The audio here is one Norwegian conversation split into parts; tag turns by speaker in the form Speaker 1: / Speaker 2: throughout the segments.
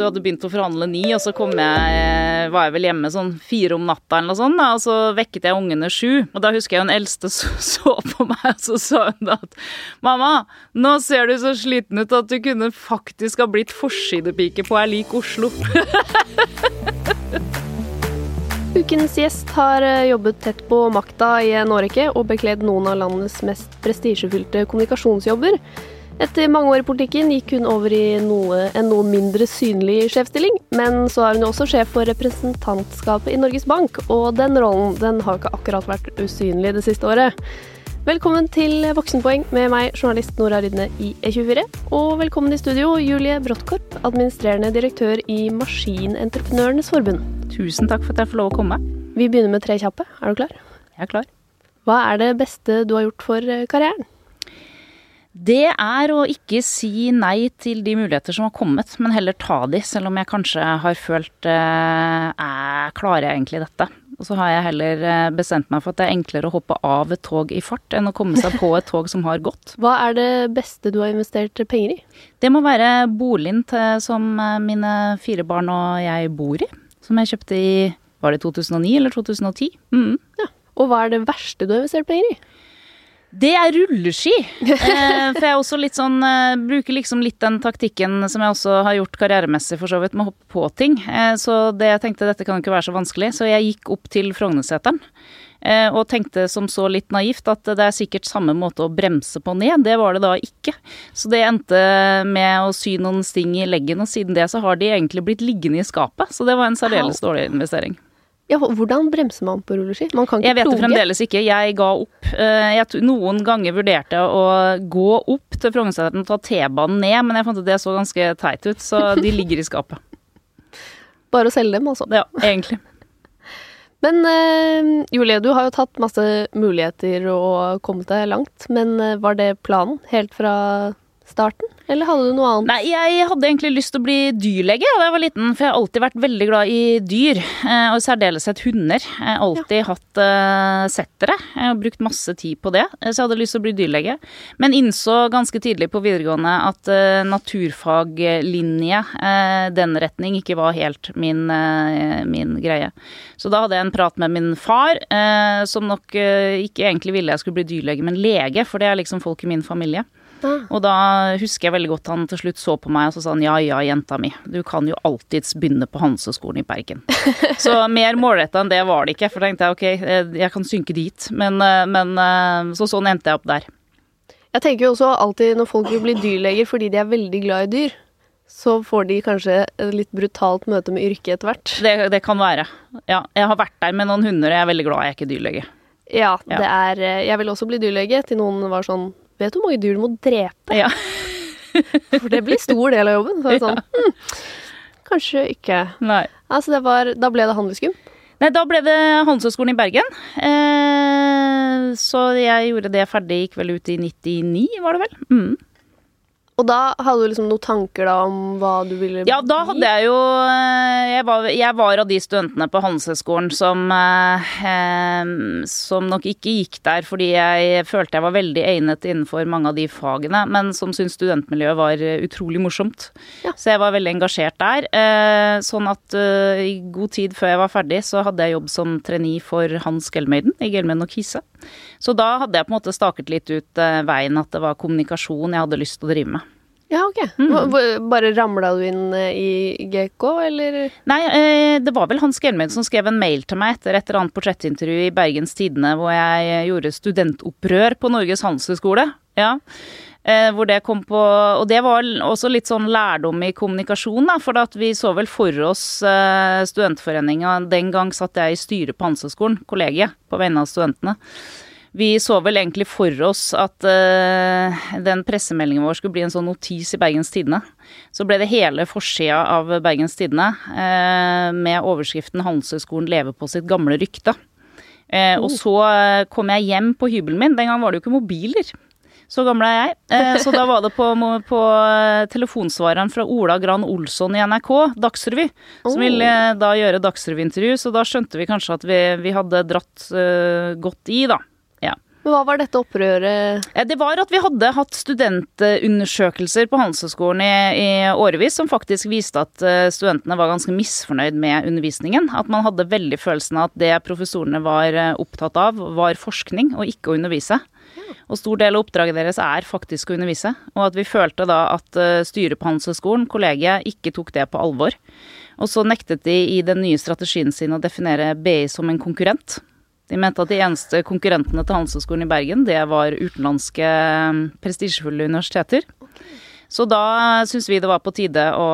Speaker 1: du hadde begynt å forhandle ni, og så jeg, var jeg vel hjemme sånn fire om natta eller noe sånt, da, og så vekket jeg ungene sju. Og da husker jeg hun eldste så, så på meg, og så sa hun at mamma, nå ser du så sliten ut at du kunne faktisk ha blitt forsidepike på Er lik Oslo.
Speaker 2: Ukens gjest har eh, jobbet tett på makta i en årrekke og bekledd noen av landets mest prestisjefylte kommunikasjonsjobber. Etter mange år i politikken gikk hun over i noe, en noe mindre synlig sjefstilling, men så er hun også sjef for representantskapet i Norges Bank, og den rollen den har ikke akkurat vært usynlig det siste året. Velkommen til Voksenpoeng med meg, journalist Nora Rydne i E24. Og velkommen i studio, Julie Bråttkorp, administrerende direktør i Maskinentreprenørenes Forbund.
Speaker 1: Tusen takk for at jeg får lov å komme.
Speaker 2: Vi begynner med tre kjappe. Er du klar?
Speaker 1: Jeg er klar.
Speaker 2: Hva er det beste du har gjort for eh, karrieren?
Speaker 1: Det er å ikke si nei til de muligheter som har kommet, men heller ta de, selv om jeg kanskje har følt eh, Klarer jeg egentlig dette? Og så har jeg heller eh, bestemt meg for at det er enklere å hoppe av et tog i fart enn å komme seg på et tog som har gått.
Speaker 2: Hva er det beste du har investert penger i?
Speaker 1: Det må være boligen til, som eh, mine fire barn og jeg bor i. Som jeg kjøpte i Var det 2009 eller 2010? Mm.
Speaker 2: Ja. Og hva er det verste du har investert penger i?
Speaker 1: Det er rulleski. Eh, for jeg også litt sånn eh, Bruker liksom litt den taktikken som jeg også har gjort karrieremessig, for så vidt, med å hoppe på ting. Eh, så det jeg tenkte dette kan ikke være så vanskelig, så jeg gikk opp til Frognerseteren. Og tenkte som så litt naivt at det er sikkert samme måte å bremse på ned. Det var det da ikke. Så det endte med å sy noen sting i leggen, og siden det så har de egentlig blitt liggende i skapet. Så det var en særdeles dårlig investering.
Speaker 2: Ja, Hvordan bremser man på rulleski? Man kan ikke
Speaker 1: Jeg vet det fremdeles ikke. Jeg ga opp. Eh, Jeg noen ganger vurderte jeg å gå opp til Frognerseteren og ta T-banen ned, men jeg fant at det så ganske teit ut, så de ligger i skapet.
Speaker 2: Bare å selge dem, altså.
Speaker 1: Ja, egentlig.
Speaker 2: Men uh, Julie, du har jo tatt masse muligheter og kommet deg langt. Men eh, var det planen helt fra starten, eller hadde du noe annet?
Speaker 1: Nei, jeg hadde egentlig lyst til å bli dyrlege da jeg var liten, for jeg har alltid vært veldig glad i dyr. eh, Og i særdeleshet hunder. Jeg har alltid hatt uh, settere. Jeg har brukt masse tid på det, eh, så jeg hadde lyst til å bli dyrlege. Men innså ganske tidlig på videregående at uh, naturfaglinje, uh, den retning, ikke var helt min, min greie. Så da hadde jeg en prat med min far, som nok ikke egentlig ville jeg skulle bli dyrlege, men lege, for det er liksom folk i min familie. Og da husker jeg veldig godt han til slutt så på meg og så sa han ja ja, jenta mi, du kan jo alltids begynne på Hanseskolen i Bergen. så mer målretta enn det var det ikke, for da tenkte jeg ok, eh, jeg kan synke dit. Men, eh, men eh, så sånn endte jeg opp der.
Speaker 2: Jeg tenker jo også alltid når folk vil bli dyrleger fordi de er veldig glad i dyr, så får de kanskje et litt brutalt møte med yrket etter hvert.
Speaker 1: Det, det kan være. Ja, jeg har vært der med noen hunder, og jeg er veldig glad jeg er ikke dyrlege.
Speaker 2: Ja,
Speaker 1: Ja.
Speaker 2: det er Jeg vil også bli dyrlege til noen var sånn Vet du hvor mange dyr du må drepe?
Speaker 1: Ja.
Speaker 2: For det blir stor del av jobben. Så sånn hm, Kanskje ikke.
Speaker 1: Nei.
Speaker 2: Altså, det var Da ble det handelsgym.
Speaker 1: Nei, da ble det Handelshøyskolen i Bergen. Eh, så jeg gjorde det ferdig, gikk vel ut i 99, var det vel. Mm.
Speaker 2: Og da hadde du liksom noen tanker da om hva du ville
Speaker 1: Ja, da hadde jeg jo eh, Jeg var, jeg var av de studentene på Handelshøyskolen som eh, eh, Som nok ikke gikk der fordi jeg følte jeg var veldig egnet innenfor mange av de fagene, men som syntes studentmiljøet var eh, utrolig morsomt.
Speaker 2: Ja.
Speaker 1: Så jeg var veldig engasjert der. Eh, sånn at eh, i god tid før jeg var ferdig, så hadde jeg jobb som trainee for Hans Gelmøyden i Gelmøyden og Kise. Så da hadde jeg på en måte staket litt ut veien at det var kommunikasjon jeg hadde lyst til å drive med.
Speaker 2: Ja, ok. Hva- Bare ramla du inn eh, i GK, eller?
Speaker 1: Nei, eh, det var vel Hans Gelmøyden som skrev en mail til meg etter et eller annet portrettintervju i Bergens Tidende hvor jeg eh, gjorde studentopprør på Norges handelshøyskole. Ja. Eh, hvor det kom på Og det var også litt sånn lærdom i kommunikasjon, da. For vi så vel for oss studentforeninga Den gang satt jeg i styret på Handelshøyskolen, kollegiet, på vegne av studentene. Vi så vel egentlig for oss at uh, den pressemeldingen vår skulle bli en sånn notis i Bergens Tidende. Så ble det hele forsida av Bergens Tidende uh, med overskriften 'Handelshøyskolen lever på sitt gamle rykte'. Eh, Og så eh, kom jeg hjem på hybelen min. Den gang var det jo ikke mobiler. Så gammel er jeg. Så da var det på, på telefonsvareren fra Ola Gran Olsson i NRK, Dagsrevy, som
Speaker 2: Oh.
Speaker 1: ville da gjøre Dagsrevy-intervju. Så da skjønte vi kanskje at vi, vi hadde dratt uh, godt i, da.
Speaker 2: Men hva var dette opprøret?
Speaker 1: Eh, det var at vi hadde hatt studentundersøkelser på Handelshøyskolen i, i årevis som faktisk viste at eh, studentene var ganske misfornøyd med undervisningen. At man hadde veldig følelsen av at det professorene var eh, opptatt av, var forskning og ikke å undervise. Og stor del av oppdraget deres er faktisk å undervise. Og at vi følte da at styret på Handelshøyskolen, kollegiet, ikke tok det på alvor. Og så nektet de i den nye strategien sin å definere BI som en konkurrent. De mente at de eneste konkurrentene til Handelshøyskolen i Bergen, det var utenlandske mm, prestisjefulle universiteter. Så da syns vi det var på tide å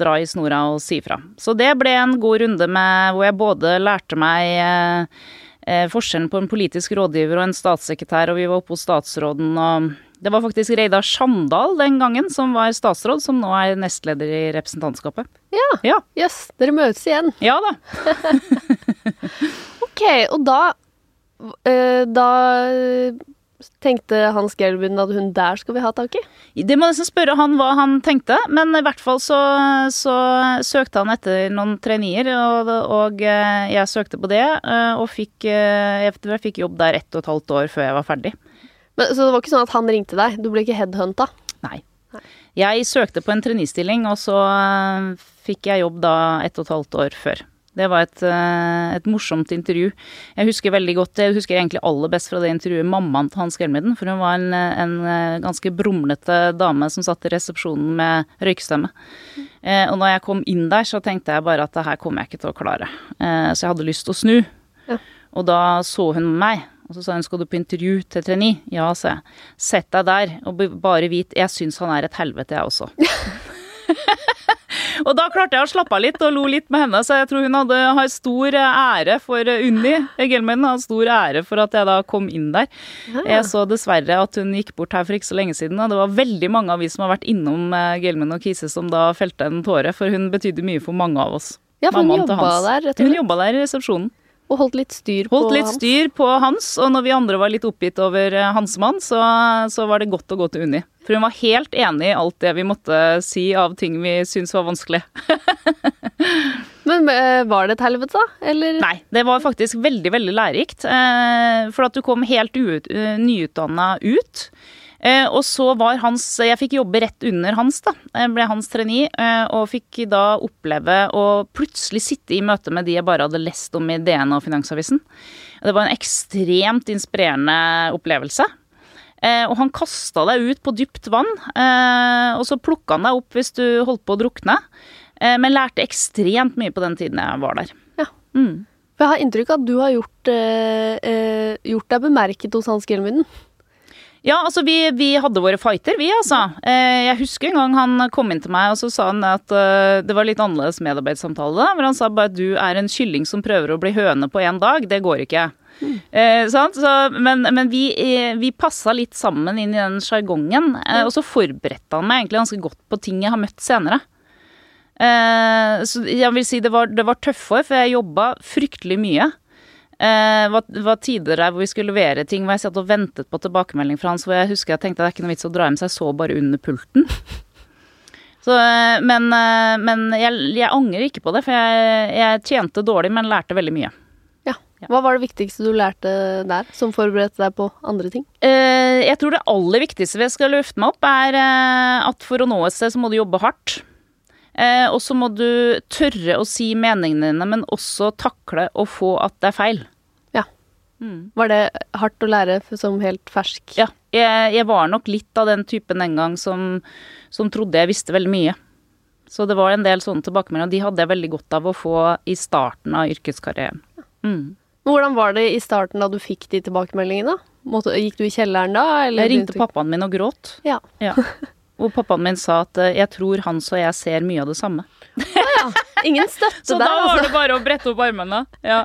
Speaker 1: dra i snora og si fra. Så det ble en god runde med hvor jeg både lærte meg eh, eh forskjellen på en politisk rådgiver og en statssekretær, og vi var oppe hos statsråden og Det var faktisk Reidar Sjandal den gangen som var statsråd, som nå er nestleder i representantskapet.
Speaker 2: Ja. Jøss,
Speaker 1: ja.
Speaker 2: yes, dere møtes igjen.
Speaker 1: Ja da.
Speaker 2: Ok, og da eh, Da tenkte Hans Gelbund at hun der skal vi ha tak i?
Speaker 1: Det må nesten spørre han hva han tenkte, men i hvert fall så, så søkte han etter noen traineer, og, og, eh, jeg søkte på det, eh, og fikk, jeg fikk jobb der ett og et halvt år før jeg var ferdig.
Speaker 2: Men, så det var ikke sånn at han ringte deg? Du ble ikke headhunta?
Speaker 1: Nei. Jeg søkte på en traineestilling, og så fikk jeg jobb da ett og et halvt år før. Det var et, eh, et, morsomt intervju. Jeg husker veldig godt, jeg husker egentlig aller best fra det intervjuet mammaen til Hans Gelmiden. For hun var en, en eh, ganske brumlete dame som satt i resepsjonen med røykstemme. Eh, og når jeg kom inn der, så tenkte jeg bare at det her kommer jeg ikke til å klare. Eh, så jeg hadde lyst til å snu. Ja. Og da så hun meg. Og så sa hun skal du på intervju til trainee? Ja, sa jeg. Sett deg der, og bare vit jeg syns han er et helvete, jeg også. Og da klarte jeg å slappe av litt og lo litt med henne, så jeg tror hun hadde, har stor ære for Unni. Gelmen har stor ære for at jeg da kom inn der. Jeg så dessverre at hun gikk bort her for ikke så lenge siden, og det var veldig mange av vi som har vært innom eh, Gelmen og Kise som da felte en tåre, for hun betydde mye for mange av oss.
Speaker 2: Ja, for hun jobba der, rett og
Speaker 1: slett. Hun jobba der i resepsjonen.
Speaker 2: Og holdt litt styr på
Speaker 1: litt hans. styr på hans, og når vi andre var litt oppgitt over hans mann, så, så var det godt å gå til Unni. For hun var helt enig i alt det vi måtte si av ting vi syntes var vanskelig.
Speaker 2: Men eh, var det et helvete, da? Eller?
Speaker 1: Nei, det var faktisk veldig, veldig lærerikt. Eh, for at du kom helt nyutdanna ut. Eh, og så var hans Jeg fikk jobbe rett under hans, da. Jeg ble hans trainee, eh, og fikk da oppleve å plutselig sitte i møte med de jeg bare hadde lest om i DN og Finansavisen. Det var en ekstremt inspirerende opplevelse. Eh, og han kasta deg ut på dypt vann, og så plukka han deg opp hvis du holdt på å drukne. Men lærte ekstremt mye på den tiden jeg var der.
Speaker 2: Ja. Mm. For jeg har inntrykk av at du har gjort, eh, gjort deg bemerket hos Hans Gelmyden.
Speaker 1: Ja, altså vi, vi, hadde våre fighter, vi altså. Eh, jeg husker en gang han kom inn til meg og så sa han at uh, det var litt annerledes medarbeidssamtale da. Hvor han sa bare at du er en kylling som prøver å bli høne på én dag. Det går ikke. Mm. Eh, så, men, men, vi, eh, vi passa litt sammen inn i den sjargongen. Eh, og så forberedte han meg egentlig ganske godt på ting jeg har møtt senere. Eh, så jeg vil si det var, det var tøffe år, for jeg jobba fryktelig mye. Eh, var, var tider der hvor vi skulle levere ting hvor jeg satt og ventet på tilbakemelding fra hans, hvor jeg husker jeg tenkte det er ikke noe vits å dra hjem, så jeg så bare under pulten. så, eh, men, eh, men jeg, jeg, angrer ikke på det, for jeg, jeg, tjente dårlig, men lærte veldig mye.
Speaker 2: Ja. Hva var det viktigste du lærte der, som forberedte deg på andre ting?
Speaker 1: Eh, jeg tror det aller viktigste vi skal løfte meg opp, er at for å nå et sted, så må du jobbe hardt. Og så må du tørre å si meningene dine, men også takle å få at det er feil.
Speaker 2: Mm. Var det hardt å lære som helt fersk?
Speaker 1: Ja. Jeg, jeg, var nok litt av den typen en gang som, som, trodde jeg visste veldig mye. Så det var en del sånne tilbakemeldinger, og de hadde jeg veldig godt av å få i starten av yrkeskarrieren. Mm.
Speaker 2: Hvordan var det i starten da du fikk de tilbakemeldingene? Gikk du i kjelleren da?
Speaker 1: jeg ringte pappaen min og gråt.
Speaker 2: Ja. ja.
Speaker 1: Og pappaen min sa at eh, jeg tror Hans og jeg ser mye av det samme.
Speaker 2: Ja, ja. Ingen støtte
Speaker 1: Så
Speaker 2: der,
Speaker 1: da var altså. det bare å brette opp armene. Ja.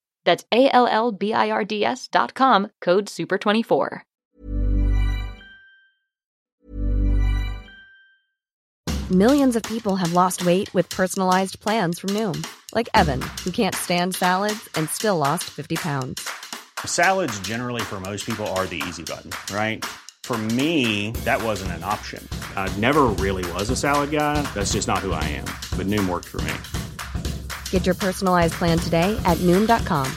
Speaker 3: That's A L L B I R D S dot com, code SUPER24.
Speaker 4: Millions of people have lost weight with personalized plans from Noom, like Evan, who can't stand salads and still lost 50 pounds.
Speaker 5: Salads, generally, for most people, are the easy button, right? For me, that wasn't an option. I never really was a salad guy. That's just not who I am. But Noom worked for me.
Speaker 4: Get your personalized plan today at Noom.com.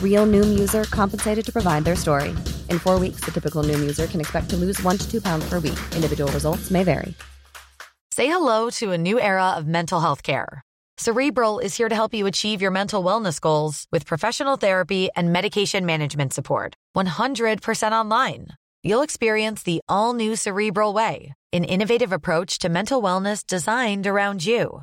Speaker 4: Real Noom user compensated to provide their story. In four weeks, the typical Noom user can expect to lose one to two pounds per week. Individual results may vary.
Speaker 6: Say hello to a new era of mental health care. Cerebral is here to help you achieve your mental wellness goals with professional therapy and medication management support. 100% online. You'll experience the all new Cerebral Way, an innovative approach to mental wellness designed around you.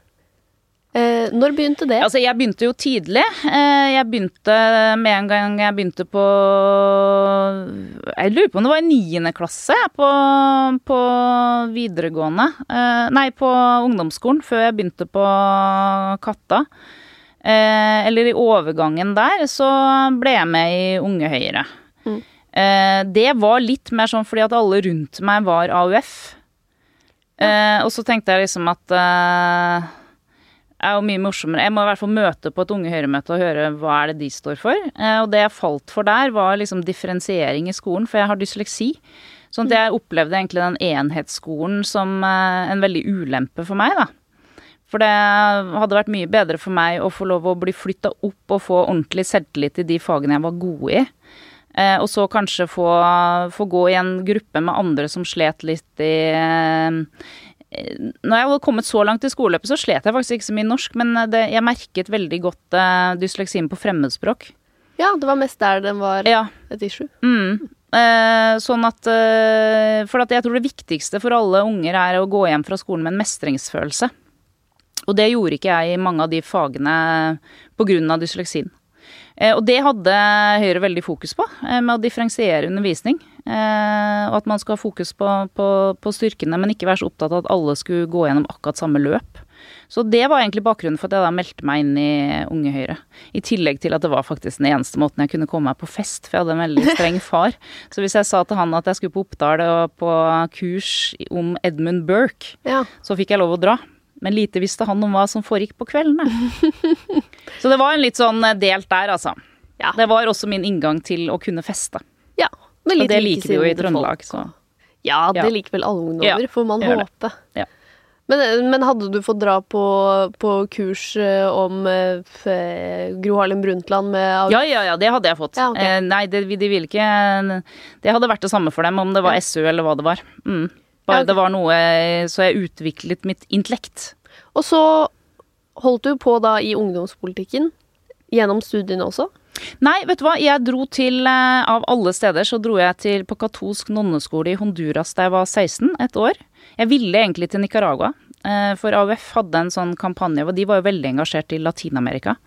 Speaker 2: Eh, når begynte det?
Speaker 1: Altså, jeg begynte jo tidlig. Eh, jeg begynte med en gang jeg begynte på Jeg lurer på om det var i niende klasse på, på videregående. Eh, nei, på ungdomsskolen, før jeg begynte på Katta. Eh, eller i overgangen der, så ble jeg med i Unge Høyre.
Speaker 2: Mm.
Speaker 1: Eh, det var litt mer sånn fordi at alle rundt meg var AUF. Eh, og så tenkte jeg liksom at er jo mye morsommere. Jeg må i hvert fall møte på et Unge Høyre-møte og høre hva er det de står for. Eh, og det jeg falt for der, var liksom differensiering i skolen, for jeg har dysleksi. Sånn at jeg opplevde egentlig den enhetsskolen som eh, en veldig ulempe for meg, da. For det hadde vært mye bedre for meg å få lov å bli flytta opp og få ordentlig selvtillit i de fagene jeg var god i. Eh, og så kanskje få, få gå i en gruppe med andre som slet litt i når jeg hadde kommet så langt i skoleløpet, så slet jeg faktisk ikke så mye norsk, men det, jeg merket veldig godt uh, dysleksien på fremmedspråk.
Speaker 2: Ja, det var mest der den var
Speaker 1: Ja.
Speaker 2: et issue.
Speaker 1: Mm. Uh, sånn at uh, For at jeg tror det viktigste for alle unger er å gå hjem fra skolen med en mestringsfølelse. Og det gjorde ikke jeg i mange av de fagene pga. dysleksien. Eh, og det hadde Høyre veldig fokus på, eh, med å differensiere undervisning. Eh, og at man skal ha fokus på, på, på styrkene, men ikke være så opptatt av at alle skulle gå gjennom akkurat samme løp. Så det var egentlig bakgrunnen for at jeg da meldte meg inn i Unge Høyre. I tillegg til at det var faktisk den eneste måten jeg kunne komme meg på fest, for jeg hadde en veldig streng far. Så hvis jeg sa til han at jeg skulle på Oppdal og på kurs om Edmund Burke,
Speaker 2: Ja.
Speaker 1: så fikk jeg lov å dra. Men lite visste han om hva som foregikk på kveldene. Så det var en litt sånn delt der, altså.
Speaker 2: Ja.
Speaker 1: Det var også min inngang til å kunne feste.
Speaker 2: ja. Med
Speaker 1: Og det liker vi jo i Trøndelag, så
Speaker 2: Ja, det
Speaker 1: Ja.
Speaker 2: liker vel alle ungdommer, får man håpe.
Speaker 1: Ja.
Speaker 2: Men, men hadde du fått dra på, på kurs eh, om eh, Gro Harlem Brundtland med
Speaker 1: Ja, ja, ja, det hadde jeg fått.
Speaker 2: Ja, okay.
Speaker 1: eh, nei, det, de ville ikke Det hadde vært det samme for dem om det var SU eller hva det var. Mm. Bare
Speaker 2: Ja, okay.
Speaker 1: det var noe Så jeg utviklet mitt intellekt.
Speaker 2: Og så holdt du på da i ungdomspolitikken gjennom studiene også?
Speaker 1: Nei, vet du hva, jeg dro til eh, Av alle steder så dro jeg til på katolsk nonneskole i Honduras da jeg var 16, et år. Jeg ville egentlig til Nicaragua, eh, for AUF hadde en sånn kampanje, og de var jo veldig engasjert i Latin-Amerika.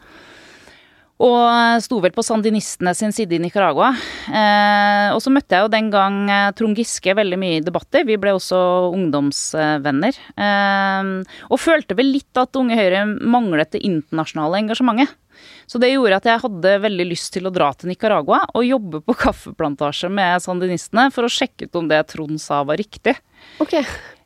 Speaker 1: Og sto vel på sandinistene sin side i Nicaragua. Eh, og så møtte jeg jo den gang eh, Trond Giske veldig mye i debatter. Vi ble også ungdomsvenner. Eh, og følte vel litt at Unge Høyre manglet det internasjonale engasjementet. Så det gjorde at jeg hadde veldig lyst til å dra til Nicaragua og jobbe på kaffeplantasje med sandinistene for å sjekke ut om det Trond sa var riktig.
Speaker 2: Ok.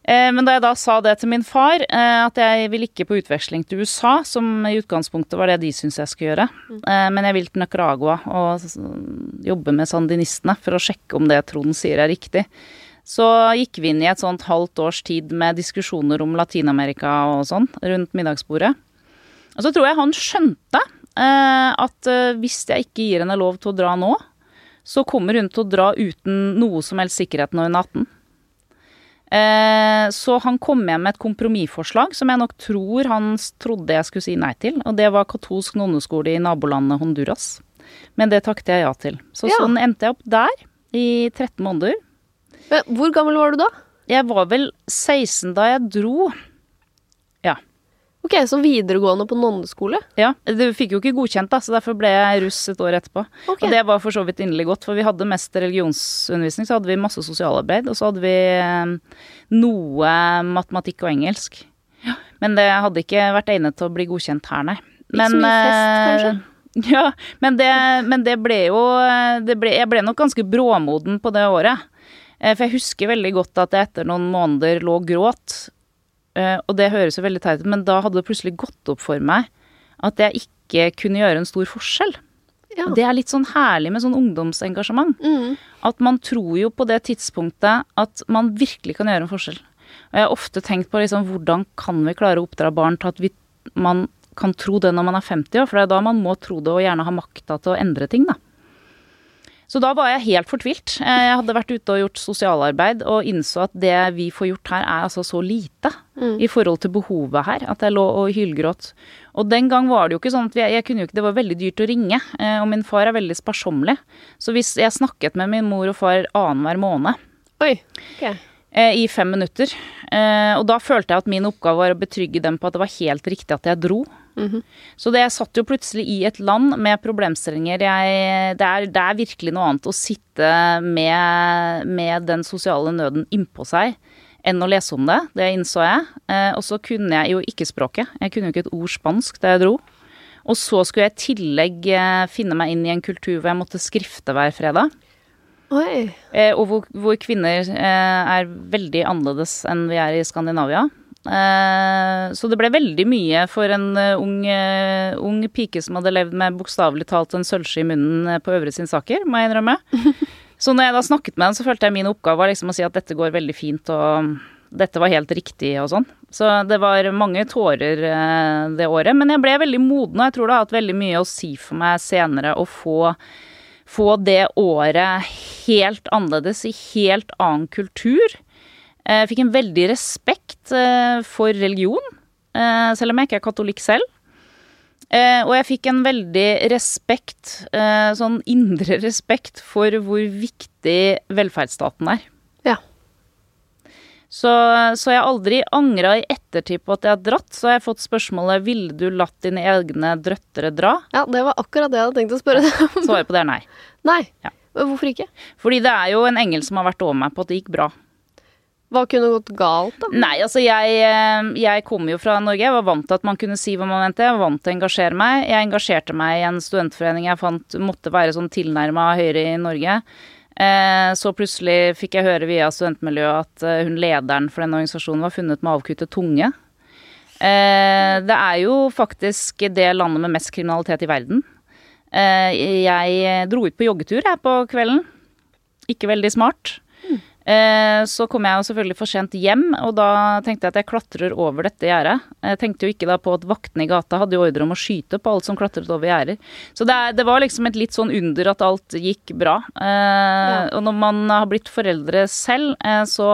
Speaker 1: Eh, Men da jeg da sa det til min far, eh, at jeg vil ikke på utveksling til USA, som i utgangspunktet var det de syntes jeg skulle gjøre, eh, men jeg vil til Nicaragua og jobbe med sandinistene for å sjekke om det Trond sier er riktig, så gikk vi inn i et sånt halvt års tid med diskusjoner om Latin-Amerika og sånn rundt middagsbordet. Og så tror jeg han skjønte at hvis jeg ikke gir henne lov til å dra nå, så kommer hun til å dra uten noe som helst sikkerhet når hun er 18. Eh, så han kom med med et kompromissforslag som jeg nok tror han trodde jeg skulle si nei til, og det var katolsk nonneskole i nabolandet Honduras. Men det takket jeg ja til. Så
Speaker 2: Ja.
Speaker 1: sånn endte jeg opp der i 13 måneder.
Speaker 2: Men hvor gammel var du da?
Speaker 1: Jeg var vel 16 da jeg dro.
Speaker 2: Ok, Så videregående på nonneskole?
Speaker 1: Ja, Du fikk jo ikke godkjent, da, så derfor ble jeg russ et år etterpå.
Speaker 2: Okay.
Speaker 1: Og det var for så vidt inderlig godt, for vi hadde mest religionsundervisning, så hadde vi masse sosialarbeid, og så hadde vi eh, noe matematikk og engelsk. Ja, men det hadde ikke vært egnet til å bli godkjent her, nei.
Speaker 2: Ikke så mye fest,
Speaker 1: kanskje? Ja, men det, men det ble jo det ble, Jeg ble nok ganske bråmoden på det året. Eh, For jeg husker veldig godt at jeg etter noen måneder lå og gråt. Eh, Og det høres jo veldig teit ut, men da hadde det plutselig gått opp for meg at jeg ikke kunne gjøre en stor forskjell.
Speaker 2: Ja.
Speaker 1: Det er litt sånn herlig med sånn ungdomsengasjement.
Speaker 2: Mm.
Speaker 1: At man tror jo på det tidspunktet at man virkelig kan gjøre en forskjell. Og jeg har ofte tenkt på liksom, hvordan kan vi klare å oppdra barn til at vi, man kan tro det når man er 50 år, for det er da man må tro det og gjerne ha makta til å endre ting, da. Så da var jeg helt fortvilt. Eh, Jeg hadde vært ute og gjort sosialarbeid og innså at det vi får gjort her er altså så lite i forhold til behovet her, at jeg lå og hylgråt. Og den gang var det jo ikke sånn at vi, jeg kunne jo ikke, det var veldig dyrt å ringe, eh, og min far er veldig sparsommelig. Så hvis jeg snakket med min mor og far annenhver måned,
Speaker 2: Oi. ok.
Speaker 1: Eh, i fem minutter. Eh, og da følte jeg at min oppgave var å betrygge dem på at det var helt riktig at jeg dro. Så det jeg satt jo plutselig i et land med problemstillinger. Jeg, det, er, det er virkelig noe annet å sitte med, med den sosiale nøden innpå seg enn å lese om det. Det innså jeg. Eh, og så kunne jeg jo ikke språket. Jeg kunne jo ikke et ord spansk da jeg dro. Og så skulle jeg i tillegg finne meg inn i en kultur hvor jeg måtte skrifte hver fredag. Eh, og hvor, hvor kvinner eh, er veldig annerledes enn vi er i Skandinavia. Eh, så det ble veldig mye for en eh, ung, eh, ung pike som hadde levd med bokstavelig talt en sølvsky i munnen eh, på Øvre Sinsaker, må jeg innrømme. så når jeg da snakket med henne, så følte jeg min oppgave var liksom å si at dette går veldig fint, og dette var helt riktig og sånn. Så det var mange tårer det året. Men jeg ble veldig moden, og jeg tror det har hatt veldig mye å si for meg senere å få få det året helt annerledes, i helt annen kultur. Eh, Jeg fikk en veldig respekt eh, for religion, eh, selv om jeg ikke er katolikk selv. Eh, Og jeg fikk en veldig respekt, eh, sånn indre respekt, for hvor viktig velferdsstaten er. Så, så jeg har aldri angra i ettertid på at jeg har dratt. Så har jeg fått spørsmålet ville du latt dine egne drøttere dra.
Speaker 2: ja, det var akkurat det jeg hadde tenkt å spørre deg om.
Speaker 1: Svaret på det er nei.
Speaker 2: Nei.
Speaker 1: Ja.
Speaker 2: Hvorfor ikke?
Speaker 1: Fordi det er jo en engel som har vært over meg på at det gikk bra.
Speaker 2: Hva kunne gått galt, da?
Speaker 1: Nei, altså jeg, eh, jeg kommer jo fra Norge. Jeg var vant til at man kunne si hva man mente. Jeg var vant til å engasjere meg. Jeg engasjerte meg i en studentforening jeg fant måtte være sånn tilnærma Høyre i Norge. Eh, Så plutselig fikk jeg høre via studentmiljøet at eh, hun lederen for den organisasjonen var funnet med avkuttet tunge. Eh, Det er jo faktisk det landet med mest kriminalitet i verden. Jeg dro ut på joggetur her på kvelden. Ikke veldig smart. Eh, så kom jeg jo selvfølgelig for sent hjem, og da tenkte jeg at jeg klatrer over dette gjerdet. Jeg tenkte jo ikke da på at vaktene i gata hadde jo ordre om å skyte på alt som klatret over gjerder. Så det, er- det var liksom et litt sånn under at alt gikk bra. Eh, Og når man har blitt foreldre selv, eh, så,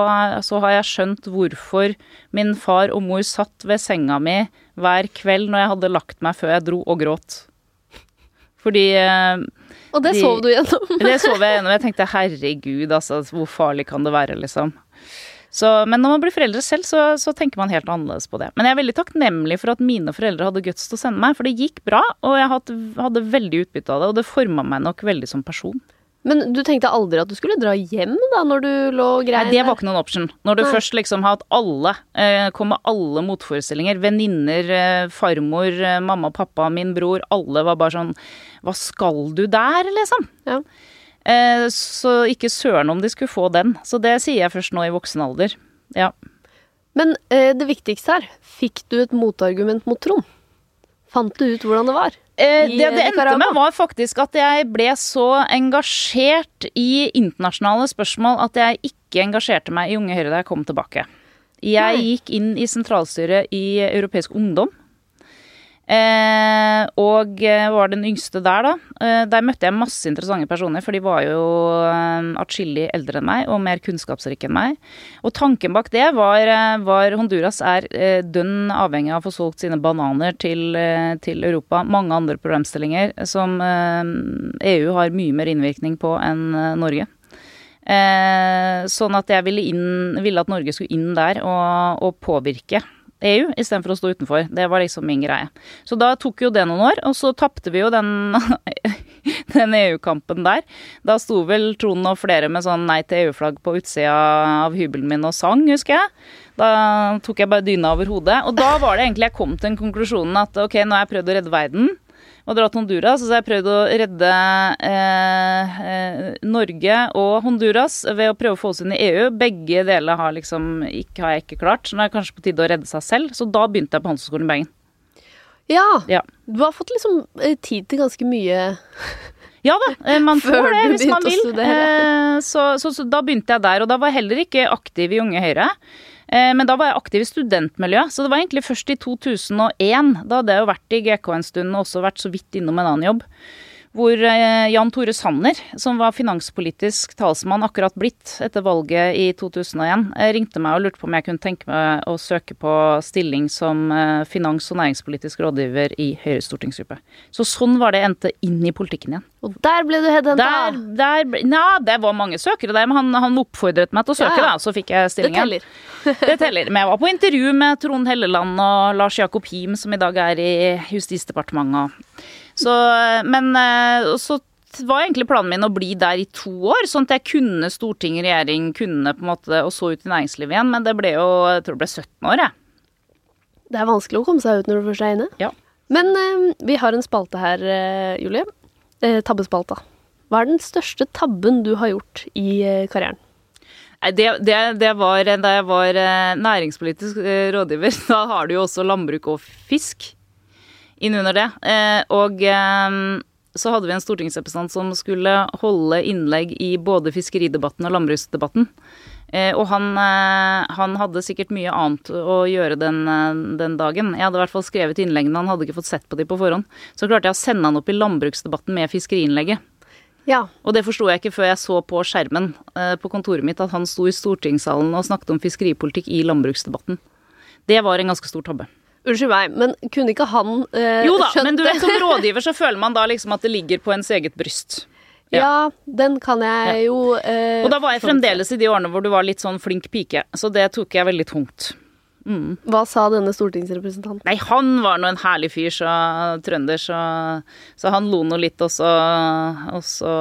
Speaker 1: så har jeg skjønt hvorfor min far og mor satt ved senga mi hver kveld når jeg hadde lagt meg før jeg dro og gråt. Fordi
Speaker 2: Og det
Speaker 1: De-
Speaker 2: sov du gjennom.
Speaker 1: det sov jeg gjennom. Jeg tenkte herregud, altså, hvor farlig kan det være, liksom. Så, men når man blir foreldre selv, så, så tenker man helt annerledes på det. Men jeg er veldig takknemlig for at mine foreldre hadde guts til å sende meg, for det gikk bra, og jeg hadde, hadde veldig utbytte av det, og det forma meg nok veldig som person.
Speaker 2: Men du tenkte aldri at du skulle dra hjem da, når du lå og
Speaker 1: Nei, det var ikke noen option. Når du
Speaker 2: Nei.
Speaker 1: først liksom har hatt alle, eh, kom med alle motforestillinger, venninner, eh, farmor, eh, mamma, pappa, min bror, alle var bare sånn Hva skal du der, liksom?
Speaker 2: Ja.
Speaker 1: Eh, så ikke søren om de skulle få den. Så det sier jeg først nå i voksen alder. Ja.
Speaker 2: Men eh, det viktigste her, fikk du et motargument mot Trond? Fant du ut hvordan det var?
Speaker 1: Eh, det
Speaker 2: eh,
Speaker 1: det endte med, var faktisk at jeg ble så engasjert i internasjonale spørsmål at jeg ikke engasjerte meg i Unge Høyre da jeg kom tilbake. Jeg gikk inn i sentralstyret i Europeisk Ungdom. Eh, og eh, var den yngste der, da. Eh, der møtte jeg masse interessante personer, for de var jo eh, atskillig eldre enn meg og mer kunnskapsrike enn meg. Og tanken bak det var, eh, var Honduras er eh, dønn avhengig av å få solgt sine bananer til, eh, til Europa. Mange andre problemstillinger som EU har mye mer innvirkning på enn Norge. Sånn at jeg ville, inn, ville at Norge skulle inn der og, og påvirke EU istedenfor å stå utenfor. Det var liksom min greie. Så da tok jo det noen år, og så tapte vi jo den, den EU-kampen der. Da sto vel Trond og flere med sånn nei til EU-flagg på utsida av hybelen min og sang, husker jeg. Da tok jeg bare dyna over hodet. Og da var det egentlig jeg kom til den konklusjonen at ok, nå har jeg prøvd å redde verden og dra til Honduras. Så jeg prøvd å redde eh, eh, Norge og Honduras ved å prøve å få oss inn i EU. Begge deler har, liksom, ikke, har jeg ikke klart. Så nå er det kanskje på tide å redde seg selv. Så da begynte jeg på Handelshøyskolen i Bergen.
Speaker 2: Ja,
Speaker 1: Ja.
Speaker 2: du har fått liksom eh, tid til ganske mye.
Speaker 1: Ja da, eh, man får det hvis man
Speaker 2: å
Speaker 1: vil. Så, så, så da begynte jeg der, og da var jeg heller ikke aktiv i Unge Høyre. Eh, Men da var jeg aktiv i studentmiljøet, så det var egentlig først i 2001. Da hadde jeg jo vært i GK en stund og også vært så vidt innom en annen jobb. Hvor eh, Jan Tore Sanner, som var finanspolitisk talsmann akkurat blitt etter valget i 2001, eh, ringte meg og lurte på om jeg kunne tenke meg å søke på stilling som eh, finans- og næringspolitisk rådgiver i Høyres stortingsgruppe. Så sånn var det endte inn i politikken igjen.
Speaker 2: Og der ble du headhunta!
Speaker 1: Der, der, Nja, det var mange søkere der, men han, han oppfordret meg til å søke,
Speaker 2: Ja, ja.
Speaker 1: da. Så fikk jeg stillingen.
Speaker 2: Det teller.
Speaker 1: Det teller. Men jeg var på intervju med Trond Helleland og Lars Jakob Him, som i dag er i Justisdepartementet. Så, men eh, så var egentlig planen min å bli der i to år, sånn at jeg kunne storting, regjering, kunne på en måte, og så ut i næringslivet igjen. Men det ble jo Jeg tror det ble 17 år, jeg.
Speaker 2: Det er vanskelig å komme seg ut når du først er inne.
Speaker 1: Ja.
Speaker 2: Men eh, vi har en spalte her, eh, Julie. Eh, tabbespalta. Hva er den største tabben du har gjort i eh, karrieren?
Speaker 1: Det, det, det var da jeg var eh, næringspolitisk eh, rådgiver. Da har du jo også landbruk og fisk innunder det. Eh, Og eh, så hadde vi en stortingsrepresentant som skulle holde innlegg i både fiskeridebatten og landbruksdebatten. Eh, Og han, eh, han hadde sikkert mye annet å gjøre den, den dagen. Jeg hadde i hvert fall skrevet innleggene, han hadde ikke fått sett på de på forhånd. Så klarte jeg å sende han opp i landbruksdebatten med fiskeriinnlegget.
Speaker 2: Ja.
Speaker 1: Og det forsto jeg ikke før jeg så på skjermen på kontoret mitt at han sto i stortingssalen og snakket om fiskeripolitikk i landbruksdebatten. Det var en ganske stor tabbe.
Speaker 2: Unnskyld meg, men kunne ikke han eh,
Speaker 1: Jo da, men du vet som rådgiver så føler man da liksom at det ligger på ens eget bryst.
Speaker 2: Ja, den kan jeg jo eh,
Speaker 1: Og da var jeg fremdeles i de årene hvor du var litt sånn flink pike, så det tok jeg veldig tungt.
Speaker 2: Hva sa denne stortingsrepresentanten?
Speaker 1: Nei, han var nå en herlig fyr, så trønder, så, så han lo nå litt, og så, og så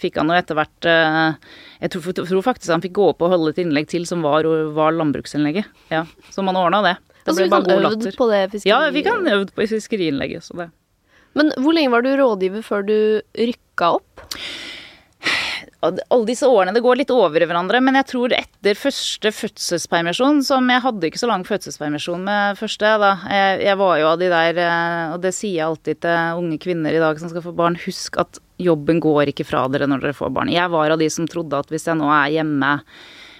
Speaker 1: fikk han jo etter hvert eh, Jeg tror, tror faktisk han fikk gå opp og holde et innlegg til som var, var landbruksinnlegget. Ja, så man ordna det. Det
Speaker 2: Altså, fikk
Speaker 1: bare god latter.
Speaker 2: på det fiskeri...
Speaker 1: Ja, vi kan øvd på fiskeriinnlegget, så det
Speaker 2: Men hvor lenge var du rådgiver før du rykka opp?
Speaker 1: alle disse årene det går litt over i hverandre, men jeg tror etter første fødselspermisjon, som jeg hadde ikke så lang fødselspermisjon med første, da. Jeg, jeg var jo av de der, eh, og det sier jeg alltid til unge kvinner i dag som skal få barn, husk at jobben går ikke fra dere når dere får barn. Jeg var av de som trodde at hvis jeg nå er hjemme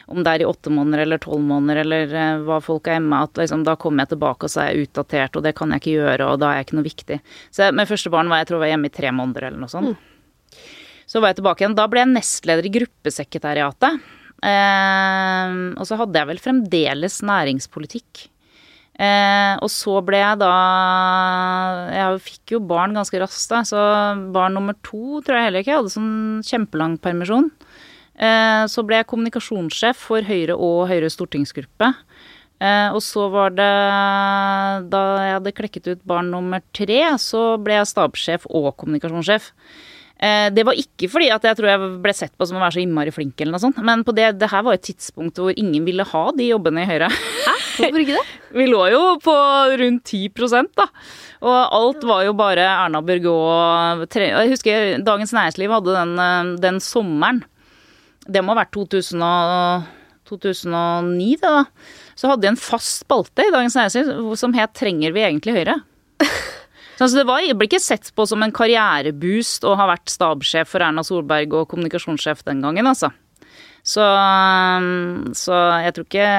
Speaker 1: om det er i åtte måneder eller tolv måneder eller uh, hva folk er hjemme, at liksom, da kommer jeg tilbake og så er jeg utdatert, og det kan jeg ikke gjøre, og da er jeg ikke noe viktig. Så med første barn var jeg tror jeg var hjemme i tre måneder eller noe sånt. Mm. Så var jeg tilbake igjen. Da ble jeg nestleder i gruppesekretariatet. Eh, og så hadde jeg vel fremdeles næringspolitikk. Eh, og så ble jeg da Jeg fikk jo barn ganske raskt, da. Så barn nummer to tror jeg heller ikke. Jeg hadde sånn kjempelang permisjon. Eh, så ble jeg kommunikasjonssjef for Høyre og Høyres stortingsgruppe. Eh, og så var det Da jeg hadde klekket ut barn nummer tre, så ble jeg stabssjef og kommunikasjonssjef. Eh, det var ikke fordi at jeg tror jeg ble sett på som å være så innmari flink, eller noe sånt. Men på det, det her var et tidspunkt hvor ingen ville ha de jobbene i Høyre.
Speaker 2: Hæ? Hvorfor ikke det?
Speaker 1: Vi lå jo på rundt 10 da. Og alt var jo bare Erna Bjørgaa Jeg husker Dagens Næringsliv hadde den, den sommeren. Det må ha vært 2000 og, 2009, det da. Så hadde de en fast spalte i Dagens Næringsliv som het 'Trenger vi egentlig Høyre'? Så altså, det, var, det ble ikke sett på som en karriereboost å ha vært stabssjef for Erna Solberg og kommunikasjonssjef den gangen, altså. Så, så jeg tror ikke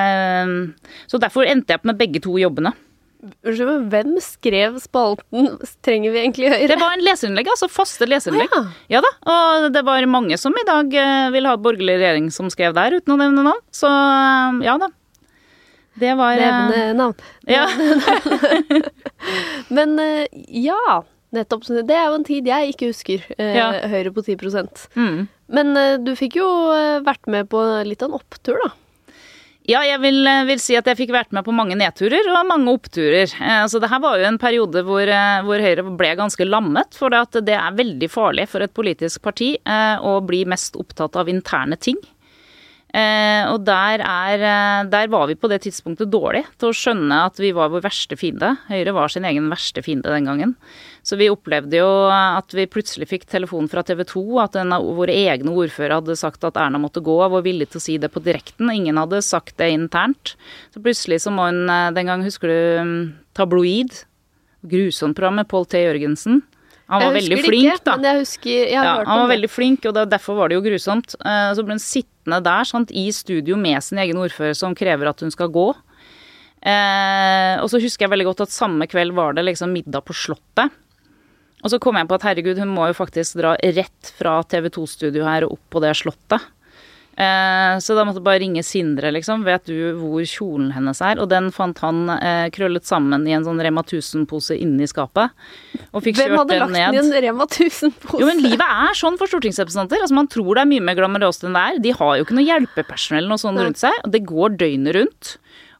Speaker 1: Så derfor endte jeg opp med begge to jobbene.
Speaker 2: Unnskyld, hvem skrev spalten 'Trenger vi egentlig Høyre'?
Speaker 1: Det var en leserinnlegg, altså faste leserinnlegg. Ah, ja. ja. da, og det var mange som i dag ville vil ha borgerlig regjering som skrev der, uten å nevne navn. Så um, ja da.
Speaker 2: Det var Nevne eh, navn.
Speaker 1: Ja.
Speaker 2: Men eh, ja, nettopp. Det er jo en tid jeg ikke husker. Eh, ja. Høyre på 10 mm. Men du fikk jo vært med på litt av en opptur, da.
Speaker 1: Ja, jeg vil, vil, si at jeg fikk vært med på mange nedturer og mange oppturer. Altså, det her var jo en periode hvor, hvor Høyre ble ganske lammet. For det er veldig farlig for et politisk parti å bli mest opptatt av interne ting. Eh, og der, er, eh, der var vi på det tidspunktet dårlig til å skjønne at vi var vår verste fiende. Høyre var sin egen verste fiende den gangen. Så vi opplevde jo at vi plutselig fikk telefon fra TV 2 at en av våre egne ordførere hadde sagt at Erna måtte gå, var villig til å si det på direkten. Ingen hadde sagt det internt. Så plutselig så må hun eh, Den gang husker du Tabloid? Grusomt program med Pål T. Jørgensen. Han var veldig flink, ikke, da.
Speaker 2: Men jeg husker, jeg
Speaker 1: ja, han var veldig flink, og derfor var det jo grusomt. Eh, så ble hun sittende der sant, i studio med sin egen ordfører som krever at hun skal gå. Eh, og så husker jeg veldig godt at samme kveld var det liksom middag på Slottet. Og så kom jeg på at herregud, hun må jo faktisk dra rett fra TV 2-studio her og opp på det slottet. Eh, så da måtte jeg bare ringe Sindre, liksom. Vet du hvor kjolen hennes er? Og den fant han eh, krøllet sammen i en sånn Rema 1000-pose inni skapet. Og fikk Hvem kjørt den ned. Hvem hadde
Speaker 2: lagt den i en Rema 1000-pose?
Speaker 1: Jo, men livet er sånn for stortingsrepresentanter. Altså, man tror det er mye mer glamorøst enn det er. De har jo ikke noe hjelpepersonell noe sånt rundt seg. Og det går døgnet rundt.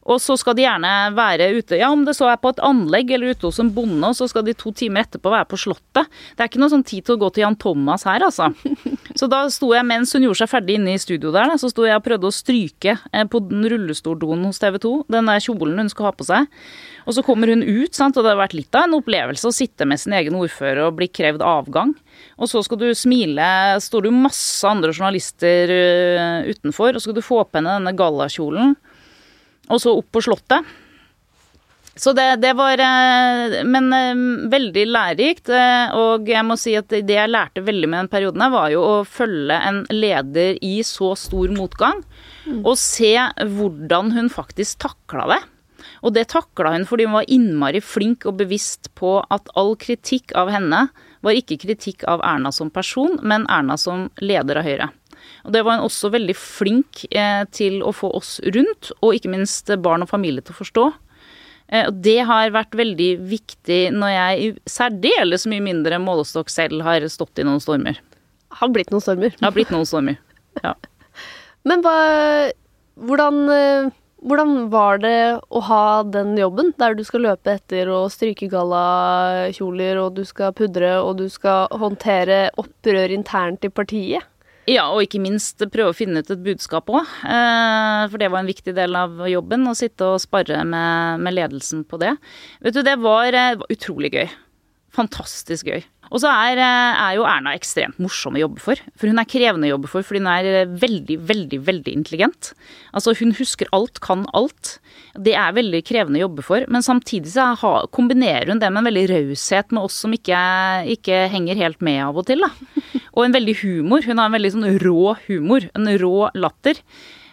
Speaker 1: Og så skal de gjerne være ute, ja om det så er på et anlegg eller ute hos en bonde, og så skal de to timer etterpå være på Slottet. Det er ikke noe sånn tid til å gå til Jan Thomas her, altså. Så da sto jeg mens hun gjorde seg ferdig inne i studio der, så sto jeg og prøvde å stryke eh, på den rullestoldoen hos TV 2, den der kjolen hun skulle ha på seg. Og så kommer hun ut, sant, og det har vært litt av en opplevelse å sitte med sin egen ordfører og bli krevd avgang. Og så skal du smile, står det jo masse andre journalister uh, utenfor, og så skal du få på henne denne gallakjolen og så opp på Slottet. Så det, det var eh, Men eh, veldig lærerikt. Eh, og jeg må si at det jeg lærte veldig med den perioden her, var jo å følge en leder i så stor motgang. Mm. Og se hvordan hun faktisk takla det. Og det takla hun fordi hun var innmari flink og bevisst på at all kritikk av henne var ikke kritikk av Erna som person, men Erna som leder av Høyre. Og det var hun også veldig flink eh, til å få oss rundt, og ikke minst barn og familie til å forstå. Eh, og det har vært veldig viktig når jeg særdeles mye mindre målestokk selv har stått i noen stormer.
Speaker 2: Har blitt noen stormer.
Speaker 1: Har blitt noen stormer, ja.
Speaker 2: Men hva hvordan, eh, hvordan var det å ha den jobben, der du skal løpe etter og stryke gallakjoler, og du skal pudre, og du skal håndtere opprør internt i partiet?
Speaker 1: Ja, og ikke minst prøve å finne ut et budskap òg. Eh, for det var en viktig del av jobben, å sitte og spare med, med ledelsen på det. Vet du, det eh, var utrolig gøy. Fantastisk gøy. Og så er, eh, er, jo Erna ekstremt morsom å jobbe for. For hun er krevende å jobbe for fordi hun er eh, veldig, veldig, veldig intelligent. Altså hun husker alt, kan alt. Det er veldig krevende å jobbe for. Men samtidig så kombinerer hun det med en veldig raushet med oss som ikke, ikke, henger helt med av og til. Da. Og en veldig humor. Hun har en veldig sånn rå humor. En rå latter.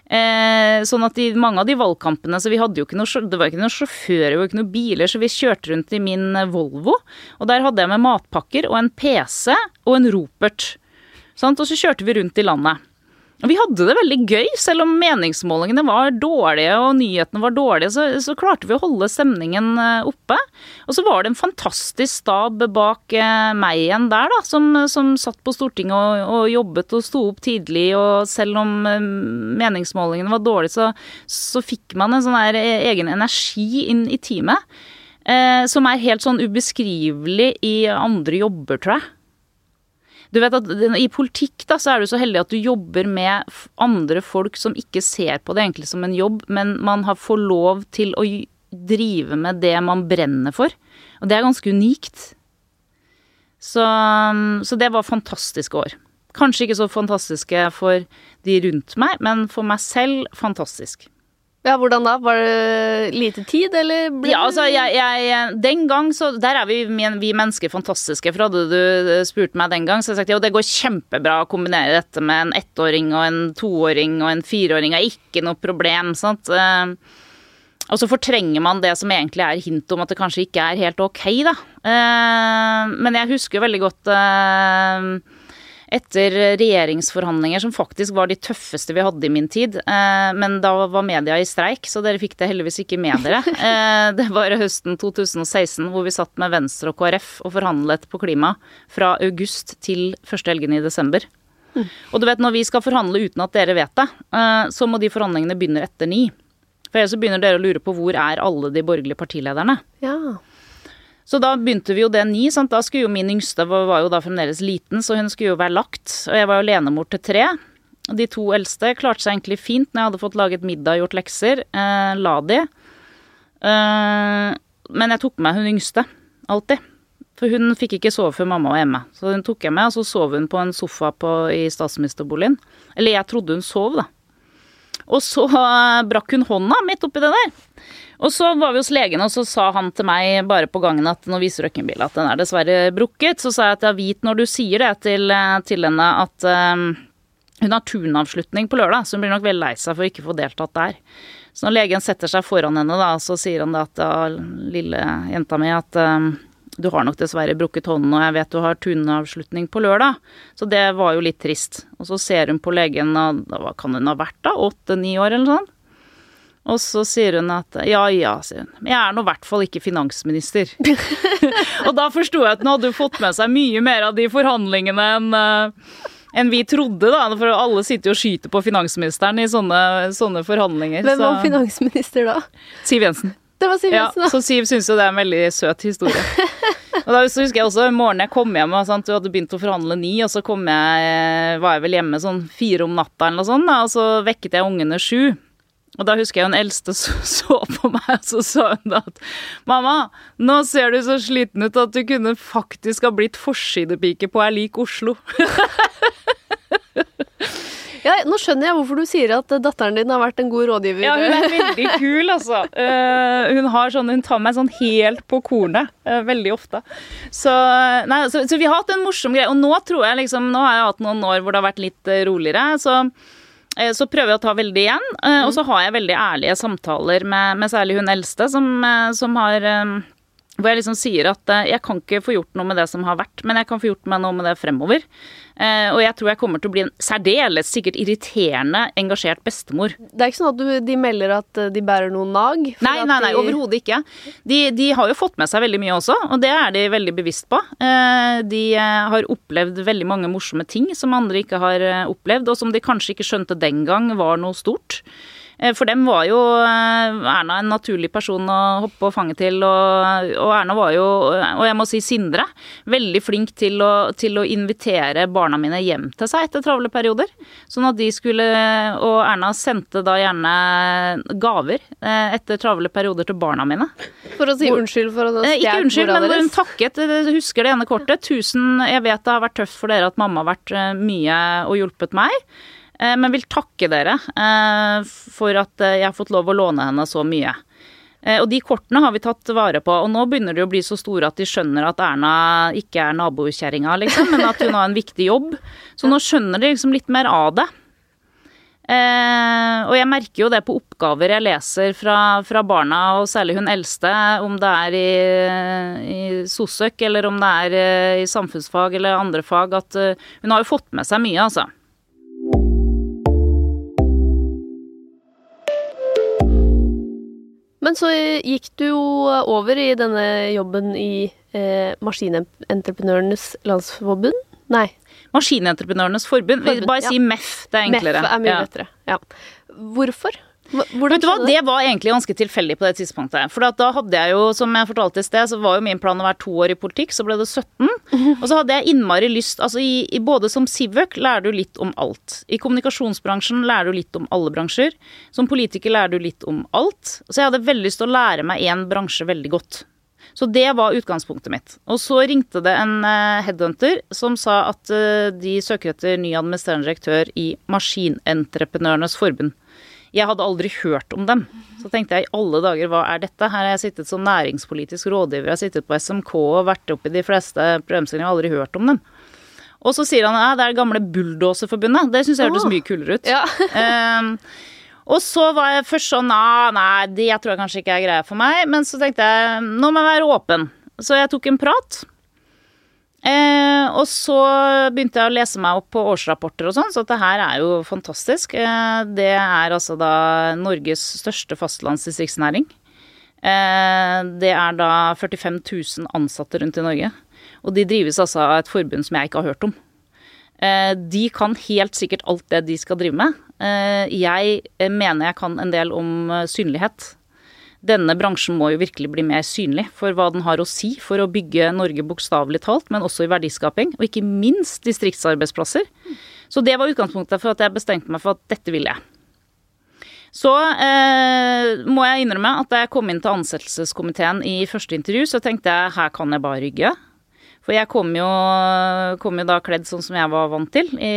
Speaker 1: Eh, sånn at i mange av de valgkampene så vi hadde jo ikke noe, Det var ikke noen sjåfører og ikke noen biler, så vi kjørte rundt i min eh, Volvo. Og der hadde jeg med matpakker og en PC og en ropert. Sant? Og så kjørte vi rundt i landet. Vi hadde det veldig gøy, selv om meningsmålingene var dårlige og nyhetene var dårlige, så, så, klarte vi å holde stemningen eh, oppe. Og så var det en fantastisk stab bak eh, meg igjen der, da, som, som satt på Stortinget og, og, jobbet og sto opp tidlig, og selv om eh, meningsmålingene var dårlige, så, så fikk man en sånn her egen energi inn i teamet. Eh, som er helt sånn ubeskrivelig i andre jobber, tror jeg. Du vet at I politikk da, så er du så heldig at du jobber med andre folk som ikke ser på det egentlig som en jobb, men man får lov til å drive med det man brenner for. Og det er ganske unikt. Så, så det var fantastiske år. Kanskje ikke så fantastiske for de rundt meg, men for meg selv fantastisk.
Speaker 2: Ja, Hvordan da? Var det lite tid, eller
Speaker 1: Ja, altså, jeg, jeg, Den gang så Der er vi, vi mennesker fantastiske. For hadde du spurt meg den gang, så hadde jeg sagt jo, det går kjempebra å kombinere dette med en ettåring og en toåring og en fireåring. er ikke noe problem, sant. Eh, og så fortrenger man det som egentlig er hint om at det kanskje ikke er helt ok, da. Eh, men jeg husker veldig godt eh, etter regjeringsforhandlinger som faktisk var de tøffeste vi hadde i min tid. Eh, men da var media i streik, så dere fikk det heldigvis ikke med dere. Eh, det var høsten 2016 hvor vi satt med Venstre og KrF og forhandlet på klima fra august til første helgen i desember. Mm. Og du vet, når vi skal forhandle uten at dere vet det, eh, så må de forhandlingene begynne etter ni. For ellers så begynner dere å lure på hvor er alle de borgerlige partilederne.
Speaker 2: Ja.
Speaker 1: Så da begynte vi jo det ni. Sant? Da skulle jo min yngste var jo da fremdeles liten, så hun skulle jo være lagt. Og jeg var jo alenemor til tre. De to eldste klarte seg egentlig fint når jeg hadde fått laget middag og gjort lekser. Eh, la de. Eh, men jeg tok med hun yngste. Alltid. For hun fikk ikke sove før mamma var hjemme. Så hun tok jeg med, og så sov hun på en sofa på, i statsministerboligen. Eller jeg trodde hun sov, da. Og så brakk hun hånda midt oppi det der. Og så var vi hos legen, og så sa han til meg bare på gangen at nå viser røntgenbildet at den er dessverre brukket. Så sa jeg at jeg vit når du sier det til, eh, til henne at um, hun har turnavslutning på lørdag, så hun blir nok veldig lei seg for ikke å få deltatt der. Så når legen setter seg foran henne, da, så sier han da at ja, lille jenta mi at um, du har nok dessverre brukket hånden, og jeg vet du har tuneavslutning på lørdag. Så det var jo litt trist. Og så ser hun på legen, og hva kan hun ha vært da? Åtte-ni år eller sånt? Og så sier hun at ja ja, sier hun. Men jeg er nå i hvert fall ikke finansminister. og da forsto jeg at hun hadde fått med seg mye mer av de forhandlingene enn uh, enn vi trodde, da. For alle sitter jo og skyter på finansministeren i sånne, sånne forhandlinger.
Speaker 2: Hvem var så. finansminister da?
Speaker 1: Siv Jensen.
Speaker 2: Det var Siv Jensen,
Speaker 1: da. Ja, så Siv syns jo det er en veldig søt historie. og da husker jeg også morgenen jeg kom hjem, og sant, du hadde begynt å forhandle ni, og så kom jeg, eh, var jeg vel hjemme sånn fire om natta eller noe sånt, da, og så vekket jeg ungene sju. Og da husker jeg hun eldste så, så på meg, og så sa hun at Mamma, nå ser du så sliten ut at du kunne faktisk ha blitt forsidepike på Er lik Oslo.
Speaker 2: Ja, nå skjønner jeg hvorfor du sier at datteren din har vært en god rådgiver.
Speaker 1: Ja, hun er veldig kul, altså. Uh, hun, sånn, hun, tar meg sånn helt på kornet uh, veldig ofte. Så, nei, så, så, vi har hatt en morsom greie. Og nå tror jeg liksom Nå har jeg hatt noen år hvor det har vært litt roligere. så Eh, så prøver jeg å ta veldig igjen, eh, og så mm. har jeg veldig ærlige samtaler med, med særlig hun eldste, som, eh, som har hvor jeg liksom sier at jeg kan ikke få gjort noe med det som har vært, men jeg kan få gjort meg noe med det fremover. Eh, og jeg tror jeg kommer til å bli en særdeles sikkert irriterende, engasjert bestemor.
Speaker 2: Det er ikke sånn at du, de melder at eh, de bærer noen nag?
Speaker 1: Nei, nei, nei, overhodet ikke. De, de, har jo fått med seg veldig mye også, og det er de veldig bevisst på. Eh, de har opplevd veldig mange morsomme ting som andre ikke har opplevd, og som de kanskje ikke skjønte den gang var noe stort. Eh, For dem var jo eh, Erna en naturlig person å hoppe og fange til, og, og Erna var jo, og jeg må si Sindre, veldig flink til å, til å invitere barna mine hjem til seg etter travle perioder. Sånn at de skulle Og Erna sendte da gjerne gaver eh, etter travle perioder til barna mine.
Speaker 2: For å si unnskyld for å
Speaker 1: Eh, Ikke unnskyld, men hun takket husker det ene kortet. Tusen Jeg vet det har vært tøft for dere at mamma har vært eh, mye og hjulpet meg. Eh, Men vil takke dere eh, for at eh, jeg har fått lov å låne henne så mye. Og de kortene har vi tatt vare på, og nå begynner de å bli så store at de skjønner at Erna ikke er nabokjerringa, liksom, men at hun har en viktig jobb. Så nå skjønner de liksom litt mer av det. Eh, og jeg merker jo det på oppgaver jeg leser fra, fra barna, og særlig hun eldste, om det er i, i SOSØK eller om det er i samfunnsfag eller andre fag, at hun har jo fått med seg mye, altså.
Speaker 2: Men så gikk du jo over i denne jobben i eh, Maskinentreprenørenes Landsforbund? Nei,
Speaker 1: Maskinentreprenørenes forbund. Vi
Speaker 2: Forbund,
Speaker 1: bare
Speaker 2: ja.
Speaker 1: si MEF, det er enklere.
Speaker 2: MEF er mye
Speaker 1: Ja.
Speaker 2: lettere. Ja. Hvorfor? Hvordan
Speaker 1: Vet du hva, det var egentlig ganske tilfeldig på det tidspunktet. For da hadde jeg jo, som jeg fortalte i sted, så var jo min plan å være to år i politikk, så ble det 17. Og så hadde jeg innmari lyst Altså i, i både som Sivøk lærer du litt om alt. I kommunikasjonsbransjen lærer du litt om alle bransjer. Som politiker lærer du litt om alt. Så jeg hadde veldig lyst til å lære meg én bransje veldig godt. Så det var utgangspunktet mitt. Og så ringte det en eh, headhunter som sa at eh, de søker etter ny administrerende direktør i Maskinentreprenørenes forbund. Jeg hadde aldri hørt om dem. Så tenkte jeg i alle dager, hva er dette? Her har jeg sittet som næringspolitisk rådgiver, jeg har sittet på SMK og vært oppe i de fleste problemstillinger, jeg har aldri hørt om dem. Og så sier han ja, det er det gamle Bulldoserforbundet. Det syns jeg hørtes mye kulere ut.
Speaker 2: Ja.
Speaker 1: um, og så var jeg først sånn ah, nei, det tror jeg kanskje ikke er greia for meg. Men så tenkte jeg nå må jeg være åpen. Så jeg tok en prat. Eh, og så begynte jeg å lese meg opp på årsrapporter og sånn, så det her er jo fantastisk. Eh, det er altså da Norges største fastlandsdistriktsnæring. Eh, det er da 45 000 ansatte rundt i Norge. Og de drives altså av et forbund som jeg ikke har hørt om. Eh, De kan helt sikkert alt det de skal drive med. Eh, Jeg mener jeg kan en del om synlighet. Denne bransjen må jo virkelig bli mer synlig for hva den har å si for å bygge Norge bokstavelig talt, men også i verdiskaping, og ikke minst distriktsarbeidsplasser. Så det var utgangspunktet for at jeg bestemte meg for at dette ville jeg. Så eh, må jeg innrømme at da jeg kom inn til ansettelseskomiteen i første intervju, så tenkte jeg her kan jeg bare rygge. For jeg kom jo, kom jo da kledd sånn som jeg var vant til, i,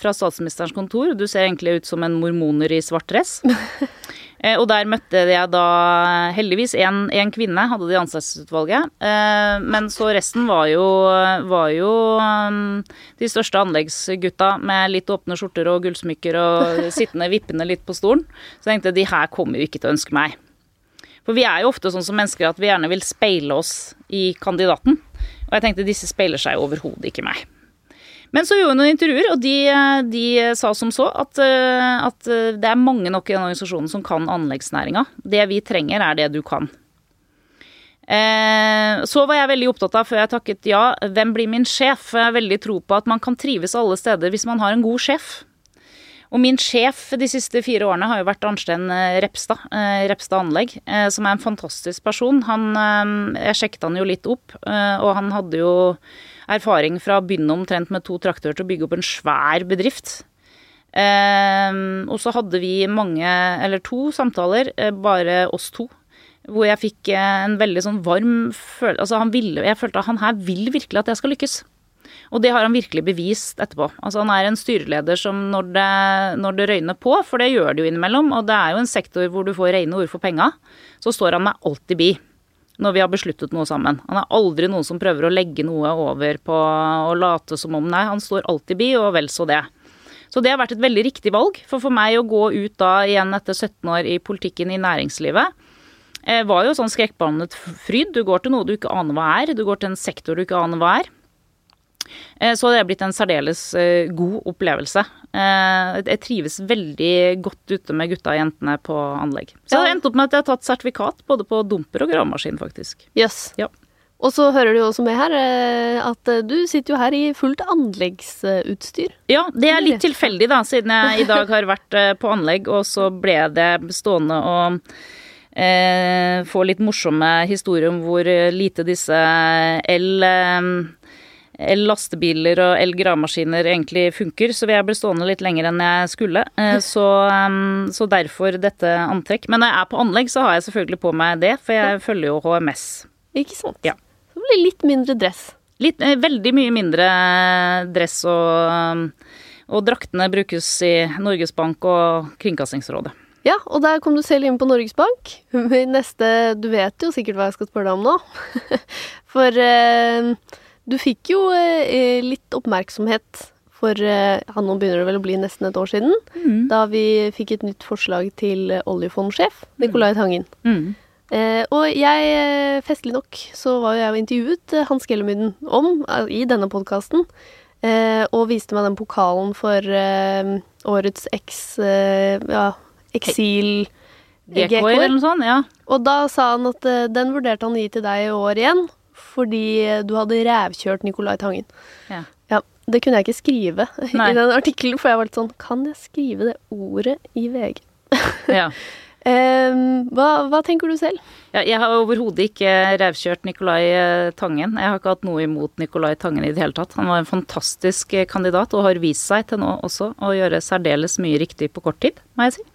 Speaker 1: fra statsministerens kontor. Du ser egentlig ut som en mormoner i svart dress. Eh, Og der møtte jeg da heldigvis en kvinne, hadde de ansettelsesutvalget. Eh, Men så resten var jo, var jo um, de største anleggsgutta med litt åpne skjorter og gullsmykker og sittende vippende litt på stolen. Så jeg tenkte de her kommer jo ikke til å ønske meg. For vi er jo ofte sånn som mennesker at vi gjerne vil speile oss i kandidaten. Og jeg tenkte disse speiler seg overhodet ikke meg. Men så gjorde vi noen intervjuer, og de, de sa som så at, eh, at det er mange nok i den organisasjonen som kan anleggsnæringa. Det vi trenger, er det du kan. Eh, så var jeg veldig opptatt av, før jeg takket ja, hvem blir min sjef? Jeg har veldig tro på at man kan trives alle steder hvis man har en god sjef. Og min sjef de siste fire årene har jo vært Arnstein eh, Repstad, eh, Repstad Anlegg, eh, som er en fantastisk person. Han, eh, jeg sjekket han jo litt opp, eh, og han hadde jo erfaring fra å begynne omtrent med to traktorer til å bygge opp en svær bedrift. Eh, og så hadde vi mange, eller to samtaler, eh, bare oss to. Hvor jeg fikk eh, en veldig sånn varm følelse Altså han ville, jeg følte at han her vil virkelig at jeg skal lykkes. Og det har han virkelig bevist etterpå. Altså Han er en styreleder som når det, når det røyner på, for det gjør det jo innimellom, og det er jo en sektor hvor du får rene ord for penga, så står han meg alltid bi når vi har besluttet noe sammen. Han er aldri noen som prøver å legge noe over på å late som om Nei, han står alltid bi, og vel så det. Så det har vært et veldig riktig valg. For for meg å gå ut da igjen etter 17 år i politikken i næringslivet, eh, var jo sånn skrekkbehandlet fryd. Du går til noe du ikke aner hva er. Du går til en sektor du ikke aner hva er. Eh, Så det er blitt en særdeles eh, god opplevelse. Eh, Jeg trives veldig godt ute med gutta og jentene på anlegg. Så det har endt opp med at jeg har tatt sertifikat både på dumper og gravemaskin, faktisk.
Speaker 2: Yes.
Speaker 1: Ja.
Speaker 2: Og så hører du også med her eh, at eh, du sitter jo her i fullt anleggsutstyr.
Speaker 1: Ja, det er litt tilfeldig, da, siden jeg i dag har vært på anlegg, og så ble det stående og eh, få litt morsomme historier om hvor lite disse el... El-lastebiler og el-gravemaskiner egentlig funker, så jeg ble stående litt lenger enn jeg skulle. Så, så, derfor dette antrekk. Men når jeg er på anlegg, så har jeg selvfølgelig på meg det, for jeg følger jo HMS.
Speaker 2: Ikke sant.
Speaker 1: Ja.
Speaker 2: Så blir det litt mindre dress.
Speaker 1: Litt, veldig mye mindre dress, og, og draktene brukes i Norges Bank og Kringkastingsrådet.
Speaker 2: Ja, og der kom du selv inn på Norges Bank. Neste Du vet jo sikkert hva jeg skal spørre deg om nå. For eh, du fikk jo eh, litt oppmerksomhet for eh, ja, nå begynner det vel å bli nesten et år siden,
Speaker 1: Mm.
Speaker 2: da vi fikk et nytt forslag til oljefondsjef, Nicolai Tangen.
Speaker 1: Mm.
Speaker 2: Eh, og jeg, eh, festlig nok, så var jo jeg og intervjuet eh, Hans Gellemyden om, eh, i denne podkasten, eh, og viste meg den pokalen for årets eks... Ja, eksil...
Speaker 1: GK-er. eller noe sånt, ja.
Speaker 2: Og da sa han at uh, den vurderte han å gi til deg i år igjen, fordi du hadde rævkjørt Nicolai Tangen.
Speaker 1: Ja.
Speaker 2: Ja, det kunne jeg ikke skrive
Speaker 1: Nei.
Speaker 2: i den artikkelen, for jeg var litt sånn Kan jeg skrive det ordet i VG?
Speaker 1: ja.
Speaker 2: Um, hva, hva tenker du selv?
Speaker 1: Ja, jeg har overhodet ikke revkjørt Nicolai eh, Tangen. Jeg har ikke hatt noe imot Nicolai Tangen i det hele tatt. Han var en fantastisk eh, kandidat og har vist seg til nå også å gjøre særdeles mye riktig på kort tid, må jeg si.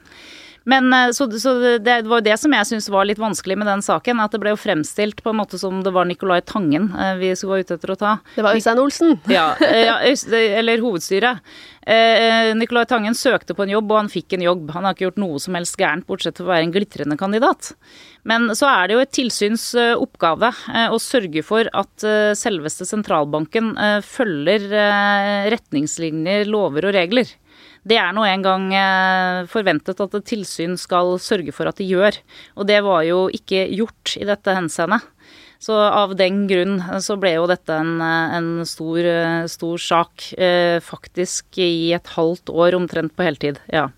Speaker 1: Men eh, så, så det var jo det som jeg syns var litt vanskelig med den saken, at det ble jo fremstilt på en måte som det var Nicolai Tangen eh, vi skulle være ute etter å ta.
Speaker 2: Det var Øystein Olsen.
Speaker 1: Ja, eh, ja eller hovedstyret. Eh, Nicolai Tangen søkte på en jobb, og han fikk en jobb. Han har ikke gjort noe som helst gærent, bortsett fra å være en glitrende kandidat. Men så er det jo et tilsyns oppgave eh, å sørge for at selveste sentralbanken følger retningslinjer, lover og regler. Det er nå en gang eh, forventet at et tilsyn skal sørge for at de gjør. Og det var jo ikke gjort i dette henseendet. Så av den grunn så ble jo dette en, eh, en stor, eh, stor sak. eh, Faktisk i et halvt år omtrent på heltid. Ja.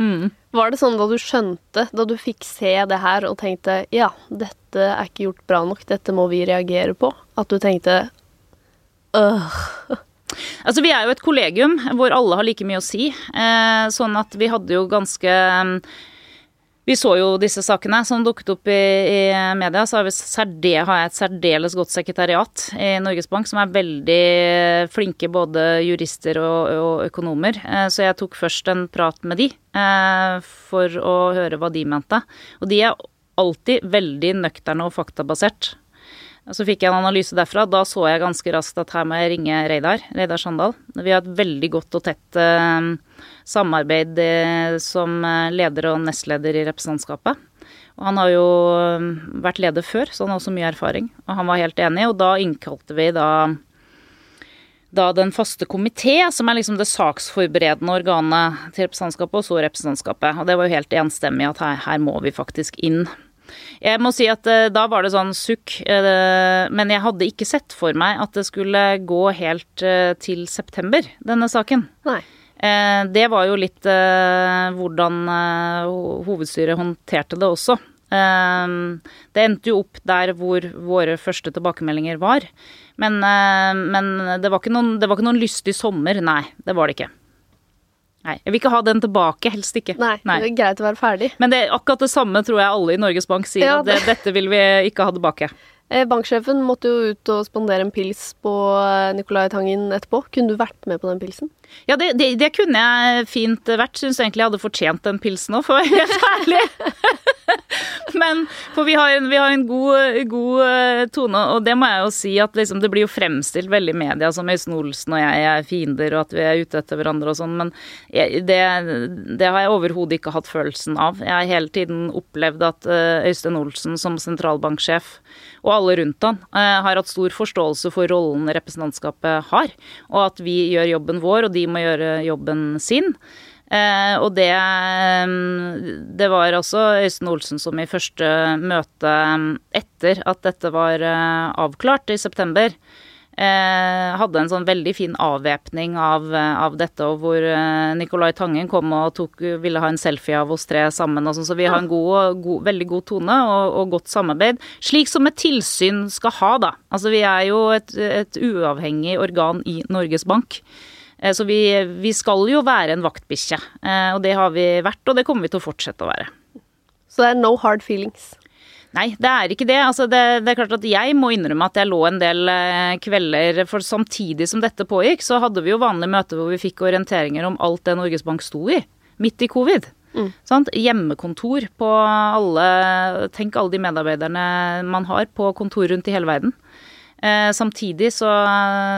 Speaker 1: Mm.
Speaker 2: Var det sånn da du skjønte, da du fikk se det her og tenkte ja, dette er ikke gjort bra nok, dette må vi reagere på, at du tenkte øh,
Speaker 1: Altså, vi er jo et kollegium hvor alle har like mye å si. Eh, sånn at vi hadde jo ganske mm, Vi så jo disse sakene som dukket opp i, i media. Så har, særde, har jeg et særdeles godt sekretariat i Norges Bank som er veldig flinke både jurister og, og økonomer. Eh, så jeg tok først en prat med de eh, for å høre hva de mente. Og de er alltid veldig nøkterne og faktabasert. Så fikk jeg en analyse derfra. Da så jeg ganske raskt at her må jeg ringe Reidar. Reidar Sandal. Vi har et veldig godt og tett eh, samarbeid eh, som eh, leder og nestleder i representantskapet. Og han har jo eh, vært leder før, så han har også mye erfaring. Og han var helt enig, og da innkalte vi da da den faste komité, som er liksom det saksforberedende organet til representantskapet, og så representantskapet. Og det var jo helt enstemmig at her, her må vi faktisk inn. Jeg må si at eh, da var det sånn sukk, eh, men jeg hadde ikke sett for meg at det skulle gå helt eh, til september, denne saken.
Speaker 2: Nei.
Speaker 1: Det var jo litt hvordan hovedstyret håndterte det også. Det endte jo opp der hvor våre første tilbakemeldinger var. Men, men det, var ikke noen, det var ikke noen lystig sommer, nei. Det var det ikke. Nei, Jeg vil ikke ha den tilbake, helst ikke.
Speaker 2: Nei, det er greit å være ferdig.
Speaker 1: Men det akkurat det samme tror jeg alle i Norges Bank sier,
Speaker 2: Ja,
Speaker 1: at det, dette vil vi ikke ha tilbake.
Speaker 2: Eh, Banksjefen måtte jo ut og spandere en pils på eh, Nicolai Tangen etterpå. Kunne du vært med på den pilsen?
Speaker 1: Ja, det, det, det kunne jeg fint vært. Syns egentlig jeg hadde fortjent den pilsen òg, for å være helt ærlig. Men for vi har en, vi har en god, god eh, tone, og det må jeg jo si at liksom, det blir jo fremstilt veldig i media som Øystein Olsen og jeg er fiender, og at vi er ute etter hverandre og sånn, men jeg, det, det har jeg overhodet ikke hatt følelsen av. Jeg har hele tiden opplevd at Øystein Olsen som sentralbanksjef, og alle rundt han, eh, har hatt stor forståelse for rollen representantskapet har, og at vi gjør jobben vår, og de må gjøre jobben sin. Eh, og det, mm, det var altså Øystein Olsen som i første møte etter at dette var eh, avklart i september, eh, hadde en sånn veldig fin avvæpning av, eh, av dette, og hvor eh, Nicolai Tangen kom og tok, ville ha en selfie av oss tre sammen. Og sånn, så vi har en god, god, veldig god tone og, og, godt samarbeid. Slik som et tilsyn skal ha, da. Altså vi er jo et, et uavhengig organ i Norges Bank. Eh, så vi, vi skal jo være en vaktbikkje, eh, og det har vi vært, og det kommer vi til å fortsette å være.
Speaker 2: Så det er no hard feelings?
Speaker 1: Nei, det er ikke det. Altså, det. det. er klart at jeg må innrømme at jeg lå en del eh, kvelder For samtidig som dette pågikk, så hadde vi jo vanlige møter hvor vi fikk orienteringer om alt det Norges Bank sto i. Midt i covid. Mm. Hjemmekontor på alle Tenk alle de medarbeiderne man har på kontor rundt i hele verden. Eh, samtidig så,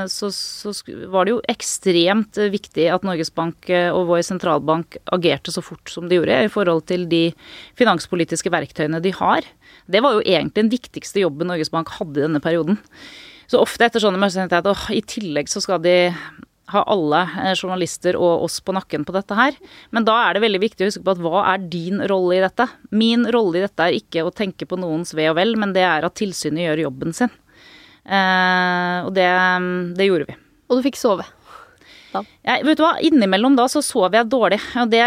Speaker 1: så, så, var det jo ekstremt viktig at Norges Bank eh, og vår sentralbank agerte så fort som de gjorde i forhold til de finanspolitiske verktøyene de har. Det var jo egentlig den viktigste jobben Norges Bank hadde i denne perioden. Så ofte etter sånne møter tenkte jeg at åh, i tillegg så skal de ha alle eh, journalister og oss på nakken på dette her. Men da er det veldig viktig å huske på at hva er din rolle i dette? Min rolle i dette er ikke å tenke på noens ve og vel, men det er at tilsynet gjør jobben sin. Eh, og det, det gjorde vi.
Speaker 2: Og du fikk sove?
Speaker 1: Ja, vet du hva, innimellom da så sover jeg dårlig. Og det,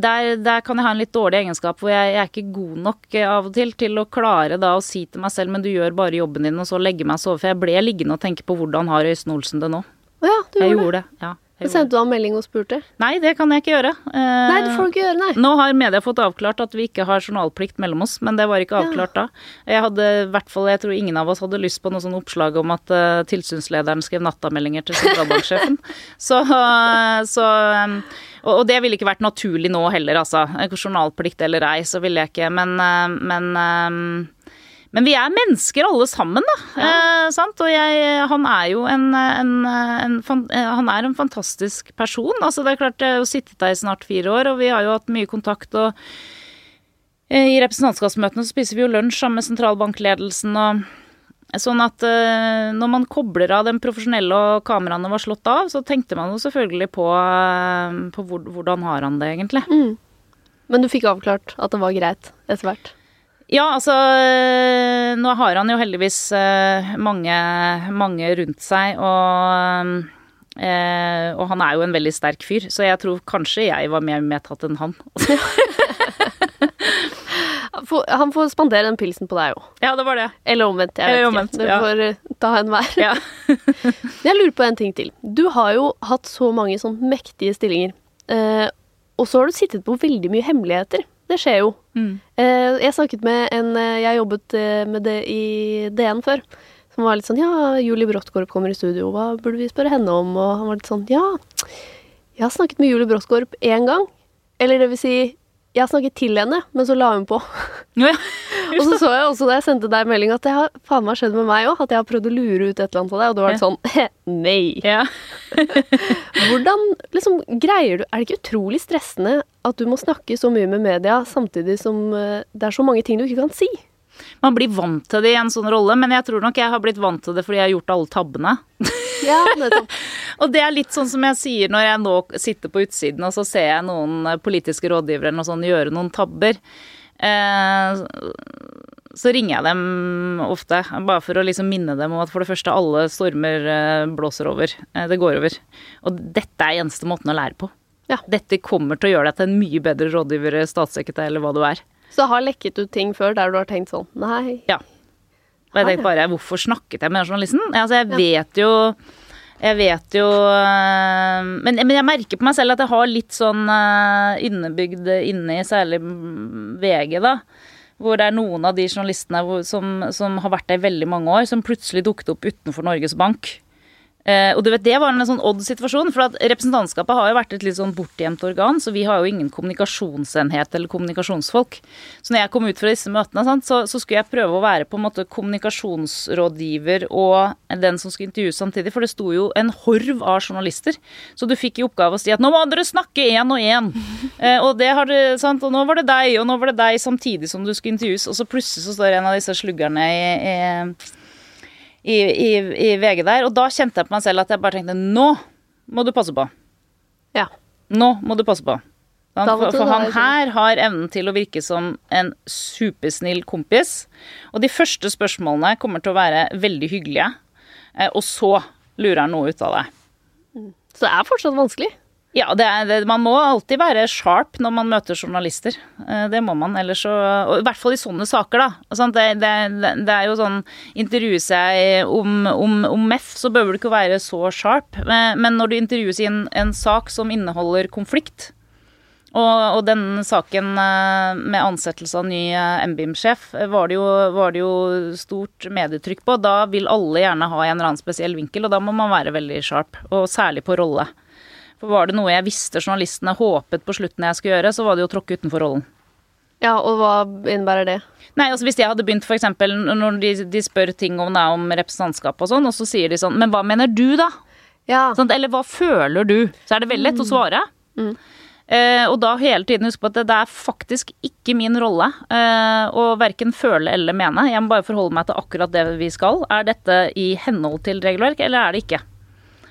Speaker 1: der, der, kan jeg ha en litt dårlig egenskap hvor jeg, jeg, er ikke god nok eh, av og til til å klare da å si til meg selv men du gjør bare jobben din, og så legge meg og sove. For jeg ble liggende og tenke på hvordan har Øystein Olsen det nå.
Speaker 2: Ja, du
Speaker 1: jeg
Speaker 2: gjorde
Speaker 1: det. det. Ja.
Speaker 2: Sendte du ham melding og spurte?
Speaker 1: Nei, det kan jeg ikke gjøre.
Speaker 2: nei, det får du ikke gjøre, nei.
Speaker 1: Nå har media fått avklart at vi ikke har journalplikt mellom oss, men det var ikke avklart ja. da. Jeg hadde i hvert fall, jeg tror ingen av oss hadde lyst på noe sånn oppslag om at uh, tilsynslederen skrev nattameldinger til sentralbanksjefen. så, uh, så um, og, og, det ville ikke vært naturlig nå heller, altså. Journalplikt eller ei, så ville jeg ikke, men, uh, men men vi er mennesker alle sammen, da. Ja. Eh, og jeg, han er jo en, en, en, eh, Han er en fantastisk person. Altså, det er klart, jeg har sittet der i snart fire år, og vi har jo hatt mye kontakt. og eh, I representantskapsmøtene så spiser vi jo lunsj sammen med sentralbankledelsen. og Sånn at eh, når man kobler av den profesjonelle og kameraene var slått av, så tenkte man jo selvfølgelig på, uh, på hvor, hvordan har han det egentlig. Mm.
Speaker 2: Men du fikk avklart at det var greit etter hvert?
Speaker 1: Ja, altså eh, Nå har han jo heldigvis eh, mange, mange rundt seg, og, eh, og han er jo en veldig sterk fyr, så jeg tror kanskje jeg var mer medtatt enn han.
Speaker 2: han får spandere den pilsen på deg òg.
Speaker 1: Ja, det var det.
Speaker 2: Eller omvendt. Jeg vet omvendt, ikke. Du ja. får ta en hver. Ja. jeg lurer på en ting til. Du har jo hatt så mange sånn mektige stillinger. og så har du sittet på veldig mye hemmeligheter. Det skjer jo. Mm. Eh, jeg snakket med en eh, Jeg jobbet eh, med det i DN før. Som var litt sånn Ja, Julie Bråttkorp kommer i studio, hva burde vi spørre henne om? Og han var litt sånn Ja, jeg har snakket med Julie Bråttkorp én gang. Eller det vil si, jeg snakket til henne, men så la hun på. Ja, og så så jeg også da jeg sendte deg melding at det har faen meg skjedd med meg òg. At jeg har prøvd å lure ut et eller annet av deg, og du var vært sånn nei. Hvordan liksom greier du Er det ikke utrolig stressende at du må snakke så mye med media samtidig som eh, det er så mange ting du ikke kan si?
Speaker 1: Man blir vant til det i en sånn rolle, men jeg tror nok jeg har blitt vant til det fordi jeg har gjort alle tabbene. Ja, nettopp. og det er litt sånn som jeg sier når jeg nå sitter på utsiden og så ser jeg noen eh, politiske rådgivere eller sånn gjøre noen tabber. Eh, så ringer jeg dem ofte, bare for å liksom minne dem om at for det første, alle stormer eh, blåser over. Det går over. Og dette er eneste måten å lære på. Ja. Dette kommer til å gjøre deg til en mye bedre rådgiver, statssekretær eller hva du er.
Speaker 2: Så har lekket ut ting før der du har tenkt sånn nei?
Speaker 1: Ja. Og jeg tenkte bare hvorfor snakket jeg med den journalisten? Altså, jeg vet jo jeg vet jo eh, men, men, jeg merker på meg selv at jeg har litt sånn eh, innebygd inni særlig VG, da. Hvor det er noen av de journalistene som, som har vært der i veldig mange år, som plutselig dukket opp utenfor Norges Bank. Eh, og du vet, Det var en sånn odd situasjon, for at representantskapet har jo vært et litt sånn bortgjemt organ, så vi har jo ingen kommunikasjonsenhet eller kommunikasjonsfolk. Så når jeg kom ut fra disse møtene, sant, så, så, skulle jeg prøve å være på en måte kommunikasjonsrådgiver og den som skulle intervjues samtidig, for det sto jo en horv av journalister. Så du fikk i oppgave å si at nå må dere snakke én og én. eh, og, det har det, sant, og nå var det deg, og nå var det deg samtidig som du skulle intervjues, og så plutselig så står en av disse sluggerne i, i i, i, i, VG der. Og da kjente jeg på meg selv at jeg bare tenkte nå må du passe på.
Speaker 2: Ja.
Speaker 1: Nå må du passe på. For, for han her har evnen til å virke som en supersnill kompis. Og de første spørsmålene kommer til å være veldig hyggelige. Eh, og så lurer han noe ut av det.
Speaker 2: Så det er fortsatt vanskelig.
Speaker 1: Ja, det er, det, man må alltid være sharp når man møter journalister. Eh, Det må man. Ellers så I hvert fall i sånne saker, da. Sant? Det, det, det er jo sånn Intervjues jeg om, om, om MEF, så behøver du ikke være så sharp. Men når du intervjues i en, en sak som inneholder konflikt, og, og den saken eh, med ansettelse av ny eh, MBIM-sjef var, var det jo stort medietrykk på. Da vil alle gjerne ha en eller annen spesiell vinkel, og da må man være veldig sharp. Og særlig på rolle. For var det noe jeg visste journalistene håpet på slutten jeg skulle gjøre, så var det jo å tråkke utenfor rollen.
Speaker 2: Ja, og hva innebærer det?
Speaker 1: Nei, altså Hvis jeg hadde begynt f.eks. når de, de spør ting om, det, om representantskap og sånn, og så sier de sånn Men hva mener du, da?
Speaker 2: Ja.
Speaker 1: Sånn, Eller hva føler du? Så er det veldig lett å svare. Eh, og da hele tiden huske på at det, det er faktisk ikke min rolle eh, å verken føle eller mene. Jeg må bare forholde meg til akkurat det vi skal. Er dette i henhold til regelverk, eller er det ikke?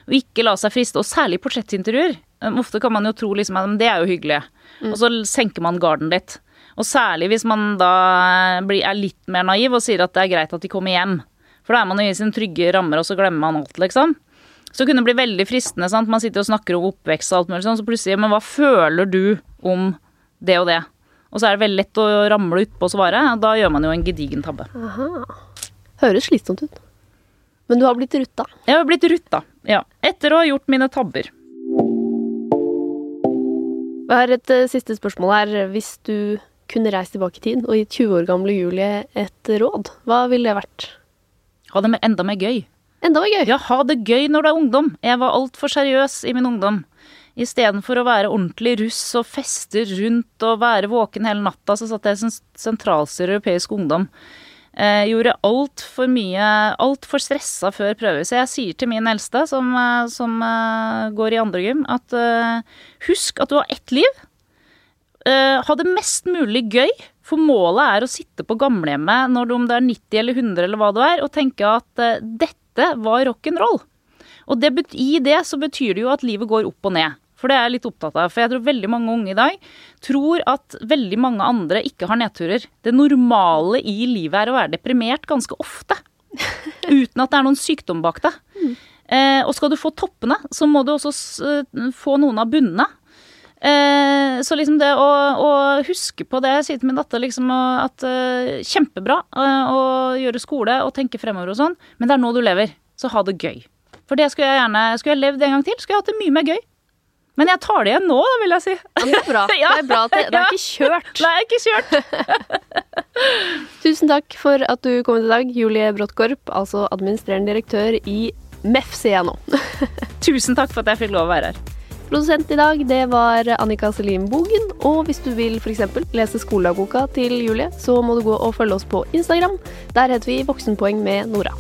Speaker 1: Og ikke la seg friste, og særlig portrettintervjuer. Um, Ofte kan man jo tro liksom at det er jo hyggelig, og så senker man garden litt. Og særlig hvis man da er litt mer naiv og sier at det er greit at de kommer hjem. For da er man jo i sine trygge rammer, og så glemmer man alt, liksom. Så kunne det bli veldig fristende. sant? Man sitter og snakker om oppvekst og alt mulig sånn, så plutselig Men hva føler du om det og det? Og så er det veldig lett å ramle utpå og svare. og Da gjør man jo en gedigen tabbe.
Speaker 2: Høres slitsomt ut. Men du har blitt rutta.
Speaker 1: Jeg har blitt rutta, ja. Etter å ha gjort mine tabber.
Speaker 2: Vi har et eh, siste spørsmål her. Hvis du kunne reist tilbake i tid og gitt 20 år gamle Julie et råd, hva ville det vært?
Speaker 1: Ha det med enda mer gøy.
Speaker 2: Enda mer gøy.
Speaker 1: Ja, ha det gøy når du er ungdom. Jeg var altfor seriøs i min ungdom. Istedenfor å være ordentlig russ og feste rundt og være våken hele natta, så satt jeg som sentralstyrer Europeisk Ungdom. Eh, gjorde altfor mye Altfor stressa før prøver. Så jeg sier til min eldste, som, eh, som eh, går i andre gym, at uh, husk at du har ett liv. Uh, ha det mest mulig gøy, for målet er å sitte på gamlehjemmet når du om det er 90 eller 100 eller hva du er, og tenke at uh, dette var rock'n'roll. Og det, i det så betyr det jo at livet går opp og ned. For det er jeg litt opptatt av. For jeg tror veldig mange unge i dag tror at veldig mange andre ikke har nedturer. Det normale i livet er å være deprimert ganske ofte. Uten at det er noen sykdom bak det. Eh, og skal du få toppene, så må du også eh, få noen av bunnene. Eh, så liksom det å, å huske på det, jeg sier til min datter liksom at uh, kjempebra uh, å gjøre skole og tenke fremover og sånn, men det er nå du lever, så ha det gøy. For det skulle jeg gjerne Skulle jeg levd en gang til, skulle jeg hatt det mye mer gøy. Men jeg tar det igjen nå, da, vil jeg si.
Speaker 2: Ja, men det er bra. Det er bra at det, det er ikke kjørt.
Speaker 1: Nei, ikke kjørt.
Speaker 2: Tusen takk for at du kom i dag, Julie Bråttkorp, altså administrerende direktør i MEF, sier jeg nå.
Speaker 1: Tusen takk for at jeg fikk lov å være her.
Speaker 2: Produsent i dag, det var Annika Selim Bogen. Og hvis du vil f.eks. lese skoledagboka til Julie, så må du gå og følge oss på Instagram. Der heter vi Voksenpoeng med Nora.